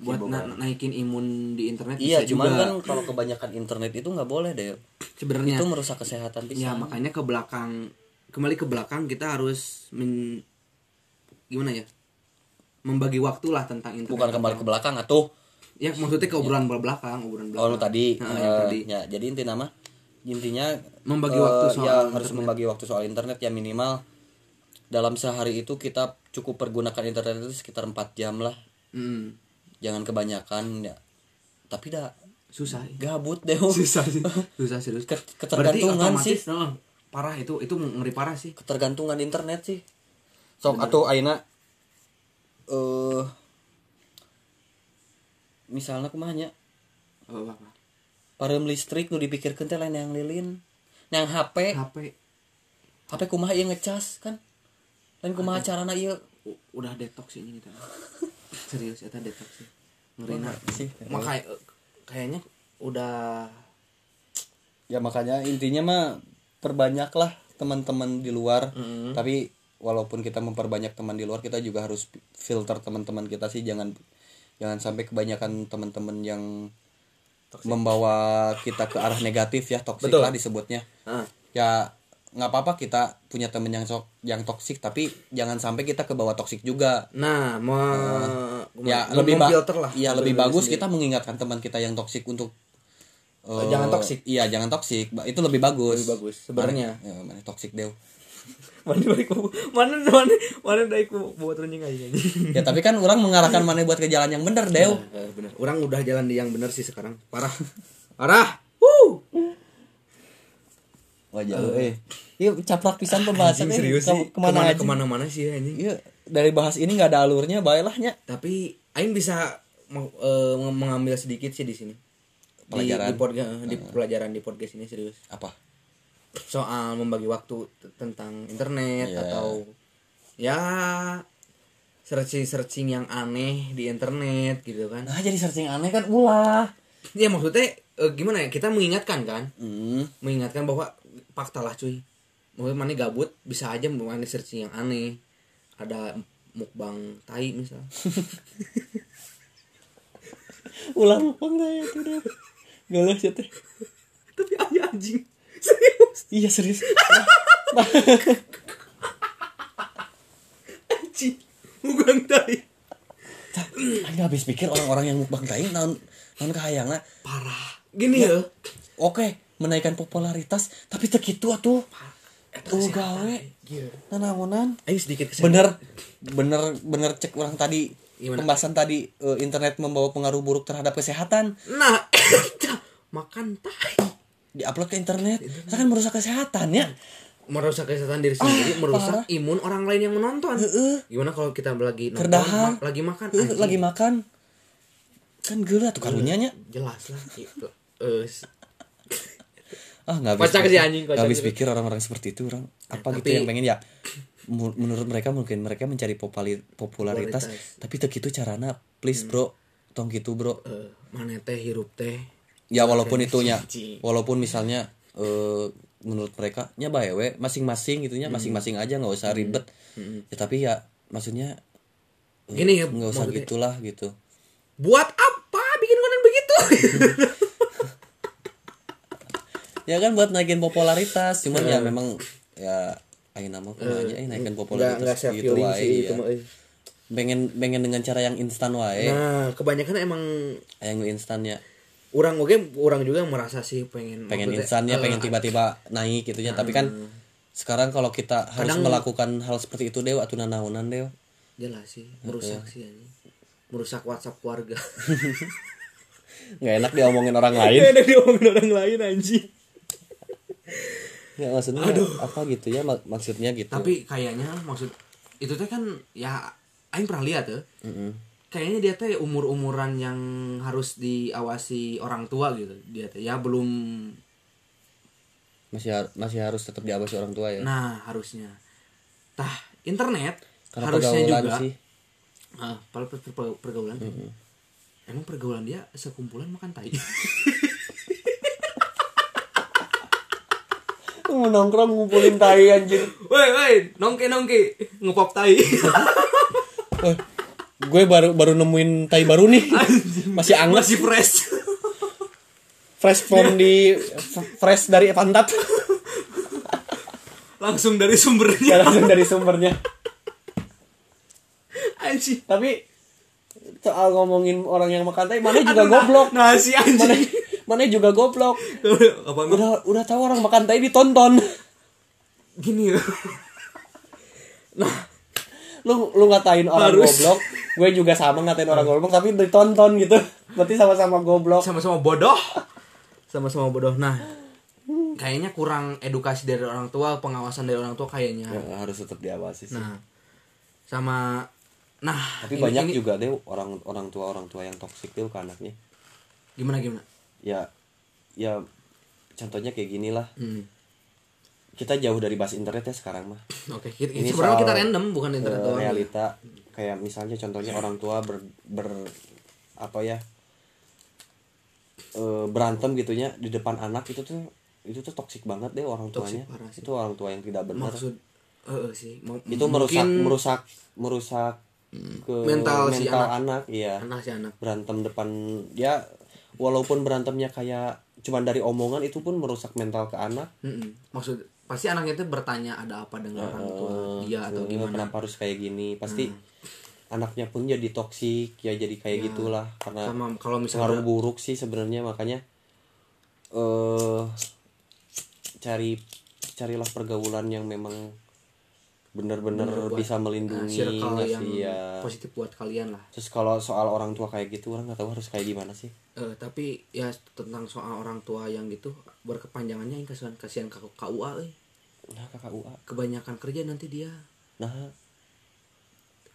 Speaker 2: buat na- naikin imun di internet
Speaker 1: iya
Speaker 2: bisa
Speaker 1: cuman
Speaker 2: juga.
Speaker 1: kan kalau kebanyakan internet itu nggak boleh deh.
Speaker 2: Sebenarnya.
Speaker 1: Itu merusak kesehatan
Speaker 2: ya
Speaker 1: pisan
Speaker 2: makanya ke belakang kembali ke belakang kita harus men, gimana ya? Membagi waktu lah tentang internet
Speaker 1: bukan kembali ke belakang atau
Speaker 2: ya maksudnya ke obrolan belakang obrolan
Speaker 1: oh
Speaker 2: belakang.
Speaker 1: lu tadi
Speaker 2: Nah,
Speaker 1: eh,
Speaker 2: yang tadi.
Speaker 1: ya jadi inti nama intinya
Speaker 2: Membagi
Speaker 1: eh,
Speaker 2: waktu soal
Speaker 1: ya
Speaker 2: internet.
Speaker 1: harus membagi waktu soal internet ya minimal dalam sehari itu kita cukup pergunakan internet itu sekitar 4 jam lah.
Speaker 2: Mm,
Speaker 1: jangan kebanyakan ya. Tapi dah
Speaker 2: susah
Speaker 1: gabut deh
Speaker 2: susah sih. Susah serius
Speaker 1: ketergantungan sih.
Speaker 2: oh, parah itu itu ngeri parah sih.
Speaker 1: Ketergantungan internet sih. Sok atau aina eh misalnya kumanya
Speaker 2: oh,
Speaker 1: parem listrik nu dipikirkan teh lain yang lilin. Yang HP
Speaker 2: HP
Speaker 1: HP kumaha ieu ngecas kan? Lain kumaha carana ieu?
Speaker 2: U- udah detox ini kita serius eta detox sih. Ngeri
Speaker 1: Wah, sih.
Speaker 2: makanya kayaknya udah
Speaker 1: ya makanya intinya mah perbanyaklah teman-teman di luar.
Speaker 2: Mm-hmm.
Speaker 1: tapi walaupun kita memperbanyak teman di luar kita juga harus filter teman-teman kita sih. Jangan jangan sampai kebanyakan teman-teman yang membawa kita ke arah negatif ya. Toksik lah disebutnya.
Speaker 2: Ah,
Speaker 1: ya nggak apa-apa kita punya temen yang sok yang toksik tapi jangan sampai kita ke bawah toksik juga.
Speaker 2: Nah mau
Speaker 1: ya
Speaker 2: mem-
Speaker 1: lebih
Speaker 2: memfilter lah
Speaker 1: ya lebih bagus
Speaker 2: sendiri.
Speaker 1: kita mengingatkan teman kita yang toksik untuk eh,
Speaker 2: jangan toksik.
Speaker 1: iya jangan toksik itu lebih bagus.
Speaker 2: Lebih bagus, sebenarnya.
Speaker 1: Mana- ya, mana toksik deh
Speaker 2: mana baik mana mana mana baik buat running aja
Speaker 1: ya tapi kan orang mengarahkan mana buat ke jalan yang benar deh
Speaker 2: benar orang udah jalan di yang benar sih sekarang. Parah. Parah
Speaker 1: Wajah eh. Iya caprak pisan pembahasan
Speaker 2: Anjing,
Speaker 1: eh.
Speaker 2: serius sih.
Speaker 1: ke mana, aja?
Speaker 2: ke mana mana sih anjing.
Speaker 1: Iya dari bahas ini nggak ada alurnya baiklah
Speaker 2: tapi Aing bisa meng- eh, mengambil sedikit sih di sini. Di,
Speaker 1: Pelajaran.
Speaker 2: di, podga- di pelajaran di podcast ini serius.
Speaker 1: Apa?
Speaker 2: Soal membagi waktu tentang internet
Speaker 1: Iya.
Speaker 2: atau ya searching searching yang aneh di internet gitu kan.
Speaker 1: Nah jadi searching aneh kan ulah.
Speaker 2: Ya maksudnya eh, gimana ya? Kita mengingatkan kan?
Speaker 1: Hmm.
Speaker 2: mengingatkan bahwa fakta lah cuy. Maksudnya mana gabut bisa aja mana searching yang aneh. Ada mukbang tai misal.
Speaker 1: Ulang ulang deh itu deh galah sih teh.
Speaker 2: Tapi aja anjing. Serius?
Speaker 1: Iya serius.
Speaker 2: Anjing. Mukbang tai.
Speaker 1: Ayo habis pikir orang-orang yang mukbang tai naon naon kahayangna.
Speaker 2: Parah. Gini ya.
Speaker 1: oke menaikkan popularitas tapi teu kitu atuh
Speaker 2: Eta
Speaker 1: tuh
Speaker 2: kesehatan,
Speaker 1: gawe.
Speaker 2: Gila.
Speaker 1: nanaonan
Speaker 2: ayo sedikit kesehatan.
Speaker 1: bener bener bener cek orang tadi.
Speaker 2: Gimana?
Speaker 1: pembahasan tadi eh, internet membawa pengaruh buruk terhadap kesehatan.
Speaker 2: Nah makan tai.
Speaker 1: Diupload ke internet. Itu kan merusak kesehatan ya.
Speaker 2: Merusak kesehatan diri sendiri merusak
Speaker 1: parah.
Speaker 2: imun orang lain yang menonton.
Speaker 1: Heeh.
Speaker 2: gimana kalau kita lagi nonton ma- lagi makan? Anjing.
Speaker 1: lagi makan. Kan gila tuh karunya nya
Speaker 2: jelas lah itu s-
Speaker 1: ah nggak habis pikir-
Speaker 2: anjing,
Speaker 1: nggak habis
Speaker 2: gitu.
Speaker 1: pikir orang-orang seperti itu orang. Apa gitu
Speaker 2: tapi-
Speaker 1: yang pengen ya? Menurut mereka mungkin mereka mencari popularitas,
Speaker 2: Popularitas.
Speaker 1: tapi tak gitu carana please bro. Tong gitu bro.
Speaker 2: Eh, mana teh hirup teh?
Speaker 1: Ya walaupun itunya. walaupun misalnya eh, menurut mereka nya bae we masing-masing gitunya
Speaker 2: Hmm.
Speaker 1: masing-masing aja nggak usah ribet. Ya tapi ya maksudnya eh,
Speaker 2: Gini ya,
Speaker 1: nggak usah gitulah gitu.
Speaker 2: Buat apa bikin konten begitu
Speaker 1: ya kan buat naikin popularitas cuman ya memang ya ayo nama aja eh, naikin popularitas
Speaker 2: nggak
Speaker 1: gitu wae,
Speaker 2: sih itu mah eh.
Speaker 1: pengen pengen dengan cara yang instan wae.
Speaker 2: Nah kebanyakan emang
Speaker 1: yang instannya
Speaker 2: orang oke orang juga merasa sih pengen
Speaker 1: pengen instannya
Speaker 2: eh,
Speaker 1: pengen tiba-tiba naik gitunya tapi kan sekarang kalau kita harus melakukan hal seperti itu dewa atau nanaonan dewa
Speaker 2: jelas sih merusak sih anjing merusak WhatsApp keluarga.
Speaker 1: Nggak enak diomongin orang lain.
Speaker 2: Ada diomongin orang lain anjing
Speaker 1: ya maksudnya apa gitu ya mak- maksudnya gitu.
Speaker 2: Tapi kayaknya maksud itu teh kan ya Aing pernah lihat tuh kayaknya dia teh umur umuran yang harus diawasi orang tua gitu. Dia teh ya belum
Speaker 1: masih har- masih harus tetap diawasi orang tua ya?
Speaker 2: Nah harusnya. Tah internet
Speaker 1: karena
Speaker 2: harusnya
Speaker 1: pergaulan
Speaker 2: juga.
Speaker 1: sih.
Speaker 2: Ah per- per- per- pergaulan emang pergaulan dia sekumpulan makan tai
Speaker 1: mau nongkrong ngumpulin tai anjir
Speaker 2: woi woi nongke nongke. Ngepop tai.
Speaker 1: Gue baru baru nemuin tai baru nih. Masih anget.
Speaker 2: Masih fresh.
Speaker 1: Fresh from di fresh dari pantat.
Speaker 2: Langsung dari sumbernya.
Speaker 1: Ya, langsung dari sumbernya.
Speaker 2: Anjing.
Speaker 1: Tapi soal ngomongin orang yang makan tai mana juga
Speaker 2: nah-
Speaker 1: goblok.
Speaker 2: nah si
Speaker 1: mana
Speaker 2: anjing
Speaker 1: mana juga goblok.
Speaker 2: Apa
Speaker 1: udah udah tahu orang makan tai ditonton.
Speaker 2: Gini ya nah
Speaker 1: lu lu ngatain orang
Speaker 2: Harus.
Speaker 1: goblok gue juga sama ngatain orang goblok tapi ditonton gitu. Berarti sama-sama goblok.
Speaker 2: Sama-sama bodoh. Sama-sama bodoh. Nah kayaknya kurang edukasi dari orang tua pengawasan dari orang tua kayaknya.
Speaker 1: Ya, harus tetap diawasi sih.
Speaker 2: Nah sama nah
Speaker 1: tapi
Speaker 2: ini-
Speaker 1: banyak
Speaker 2: ini-
Speaker 1: juga deh orang orang tua orang tua yang toksik deh ke anaknya.
Speaker 2: Gimana gimana
Speaker 1: ya ya contohnya kayak gini lah.
Speaker 2: Hmm.
Speaker 1: kita jauh dari bahas internet ya sekarang mah.
Speaker 2: Oke kita,
Speaker 1: Ini
Speaker 2: sebenarnya kita random bukan internet doang.
Speaker 1: realita. Kayak misalnya contohnya orang tua ber, ber apa ya eh, berantem gitunya di depan anak itu tuh itu tuh toksik banget deh orang
Speaker 2: Toksik
Speaker 1: tuanya. itu orang tua yang tidak benar.
Speaker 2: Maksud eh, sih Mau-
Speaker 1: itu merusak merusak merusak ke
Speaker 2: Mental si
Speaker 1: anak. iya.
Speaker 2: Anak si anak.
Speaker 1: Berantem depan ya walaupun berantemnya kayak cuman dari omongan itu pun merusak mental ke anak.
Speaker 2: Mm-mm. maksud pasti anaknya itu bertanya ada apa dengan orang tua dia atau
Speaker 1: Eh,
Speaker 2: gimana?
Speaker 1: kenapa harus kayak gini? Pasti anaknya pun jadi toksik ya jadi kayak gitulah karena
Speaker 2: sama kalau
Speaker 1: pengaruh
Speaker 2: misalnya
Speaker 1: buruk sih sebenarnya makanya eh cari carilah pergaulan yang memang benar-benar bisa melindungi nggak
Speaker 2: yang
Speaker 1: ya
Speaker 2: positif buat kalian lah.
Speaker 1: Terus kalau soal orang tua kayak gitu orang nggak tahu harus kayak gimana sih.
Speaker 2: Eh, tapi ya tentang soal orang tua yang gitu berkepanjangannya yang kasihan kasihan KUA eh.
Speaker 1: nah kakak UA
Speaker 2: kebanyakan kerja nanti dia.
Speaker 1: Nah.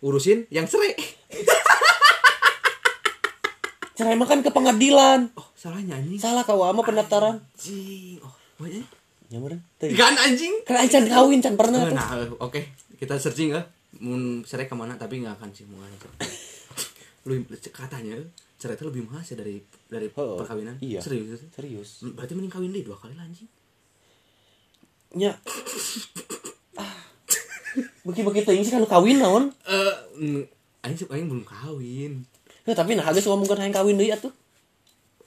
Speaker 2: Urusin yang cerai.
Speaker 1: Cerai makan ke pengadilan.
Speaker 2: Oh salahnya anjing.
Speaker 1: Salah KUA mah pendaftaran.
Speaker 2: Oh banyak
Speaker 1: ya Teuing.
Speaker 2: kan anjing.
Speaker 1: Kan aing can kawin can pernah tuh.
Speaker 2: nah eh, oke. Kita searching ya mun cerai ke mana tapi nggak akan sih mau cerai lu katanya cerai itu lebih mahal sih dari dari
Speaker 1: Oh,
Speaker 2: perkawinan.
Speaker 1: iya.
Speaker 2: serius?
Speaker 1: Serius.
Speaker 2: Berarti mending kawin deh dua kali lah anjing.
Speaker 1: Nya bagi-bagi teuing sih kan kawin naon?
Speaker 2: Eh mm, anjing sih anjing belum kawin.
Speaker 1: Ya, tapi nah habis ngomongkan hayang kawin deui atuh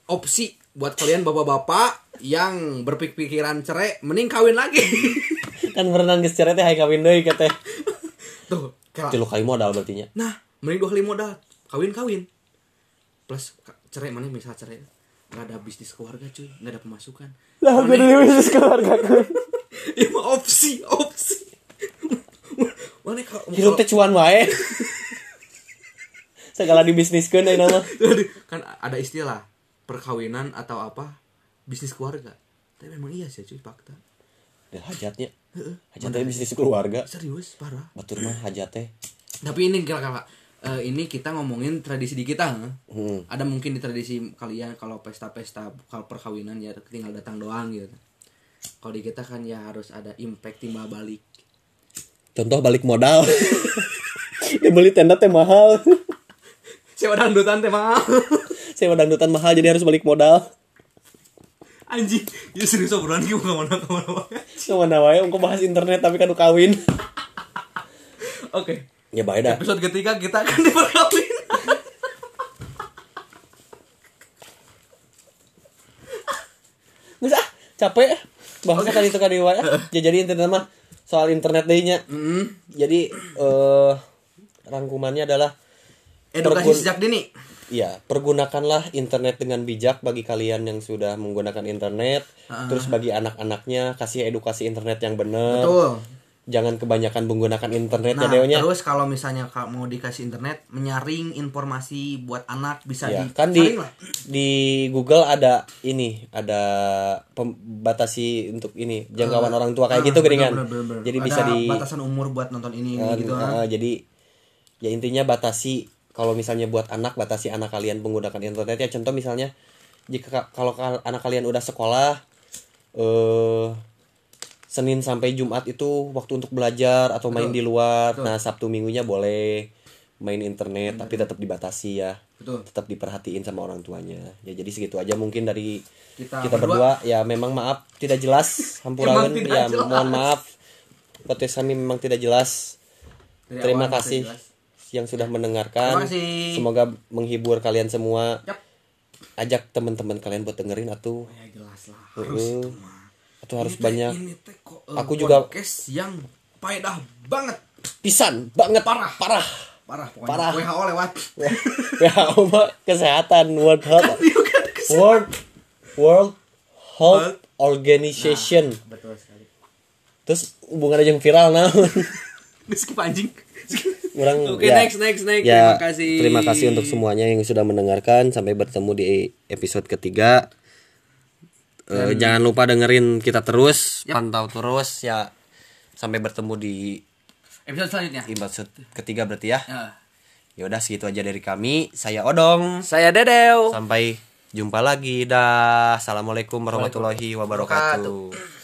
Speaker 2: opsi buat kalian bapak-bapak yang berpikiran cerai mending kawin lagi.
Speaker 1: Kan berenang geus cerai teh hayang kawin deui kateh
Speaker 2: tuh kayak
Speaker 1: tilu kali modal berarti nya.
Speaker 2: Nah mending dua kali modal. Kawin kawin. Plus cerai mana misal cerai? Nggak ada bisnis keluarga cuy. Nggak ada pemasukan.
Speaker 1: Lah gue dulu bisnis keluarga gue
Speaker 2: ya mah opsi opsi. Mana kalau
Speaker 1: hirup teh cuan wae. Segala dibisniskeun deui nama.
Speaker 2: Kan ada istilah perkawinan atau apa bisnis keluarga. Tapi memang iya sih cuy fakta.
Speaker 1: Ya hajatnya. Hajat teh bisnis keluarga.
Speaker 2: Serius parah.
Speaker 1: Batur mah hajat teh
Speaker 2: tapi ini kira kira eh, ini kita ngomongin tradisi di kita?
Speaker 1: Hmm.
Speaker 2: ada mungkin di tradisi kalian kalau pesta-pesta kalau perkawinan ya tinggal datang doang gitu. Kalau di kita kan ya harus ada impact timbal balik.
Speaker 1: Contoh balik modal. Dia beli tenda teh mahal.
Speaker 2: Siapa dangdutan teh mahal
Speaker 1: saya dangdutan mahal jadi harus balik modal.
Speaker 2: Anjing itu serius obrolan kita ke mana ke mana wae.
Speaker 1: ke mana wae engko bahas internet tapi kan kawin.
Speaker 2: Oke.
Speaker 1: Ya baik dah.
Speaker 2: Episode ketiga kita akan diperkawin.
Speaker 1: Nggak capek. Bahasa kali itu kali wae ya jadi internet mah soal internet dehnya jadi eh rangkumannya adalah
Speaker 2: edukasi sejak dini
Speaker 1: Ya, pergunakanlah internet dengan bijak bagi kalian yang sudah menggunakan internet. Terus bagi anak-anaknya kasih edukasi internet yang benar.
Speaker 2: betul
Speaker 1: Jangan kebanyakan menggunakan internet
Speaker 2: Nah,
Speaker 1: ya Deonya.
Speaker 2: terus kalau misalnya mau dikasih internet, menyaring informasi buat anak bisa
Speaker 1: Ya,
Speaker 2: di
Speaker 1: kan di
Speaker 2: lah.
Speaker 1: di Google ada ini, ada pembatasi untuk ini jangkauan orang tua kayak
Speaker 2: Ah,
Speaker 1: gitu kan.
Speaker 2: bener.
Speaker 1: Jadi
Speaker 2: Ada
Speaker 1: bisa di
Speaker 2: batasan umur buat nonton ini, ini
Speaker 1: eh,
Speaker 2: gitu.
Speaker 1: eh, jadi ya intinya batasi kalau misalnya buat anak batasi anak kalian menggunakan internet ya. Contoh misalnya jika ka- kalau kal- anak kalian udah sekolah eh Senin sampai Jumat itu waktu untuk belajar atau main di luar. Nah Sabtu Minggunya boleh main internet tapi tetap dibatasi ya.
Speaker 2: Betul.
Speaker 1: tetap diperhatiin sama orang tuanya. Ya jadi segitu aja mungkin dari
Speaker 2: Kita
Speaker 1: kita, berdua. ya memang maaf tidak jelas. Hampuraun ya
Speaker 2: jelas.
Speaker 1: mohon maaf. Podcast kami memang tidak jelas.
Speaker 2: Dari
Speaker 1: Terima kasih.
Speaker 2: jelas.
Speaker 1: Yang sudah mendengarkan. Semoga menghibur kalian semua.
Speaker 2: Yap.
Speaker 1: Ajak teman-teman kalian buat dengerin atuh.
Speaker 2: Ya jelas lah.
Speaker 1: Heeh. Atau harus
Speaker 2: Ini
Speaker 1: banyak
Speaker 2: Ini teh kok, eh,
Speaker 1: Aku juga-
Speaker 2: podcast yang faedah banget.
Speaker 1: pisan banget
Speaker 2: Parah.
Speaker 1: parah.
Speaker 2: Parah pokoknya.
Speaker 1: Parah.
Speaker 2: WHO lewat.
Speaker 1: WHO mah kesehatan World Health
Speaker 2: ada kesel.
Speaker 1: World World
Speaker 2: Health.
Speaker 1: Organization.
Speaker 2: Betul sekali.
Speaker 1: Terus hubungannya yang viral nah.
Speaker 2: Skip anjing.
Speaker 1: Orang
Speaker 2: Oke, next, next, next.
Speaker 1: Ya,
Speaker 2: Terima kasih.
Speaker 1: Terima kasih untuk semuanya yang sudah mendengarkan. Sampai bertemu di episode ketiga. Eh, jangan lupa dengerin kita terus, pantau terus ya. Sampai bertemu di
Speaker 2: Episode selanjutnya.
Speaker 1: episode ketiga berarti ya.
Speaker 2: Ya.
Speaker 1: Ya udah segitu aja dari kami. Saya Odong.
Speaker 2: Saya Dedeo.
Speaker 1: Sampai jumpa lagi. Dah. Assalamualaikum warahmatullahi wabarakatuh.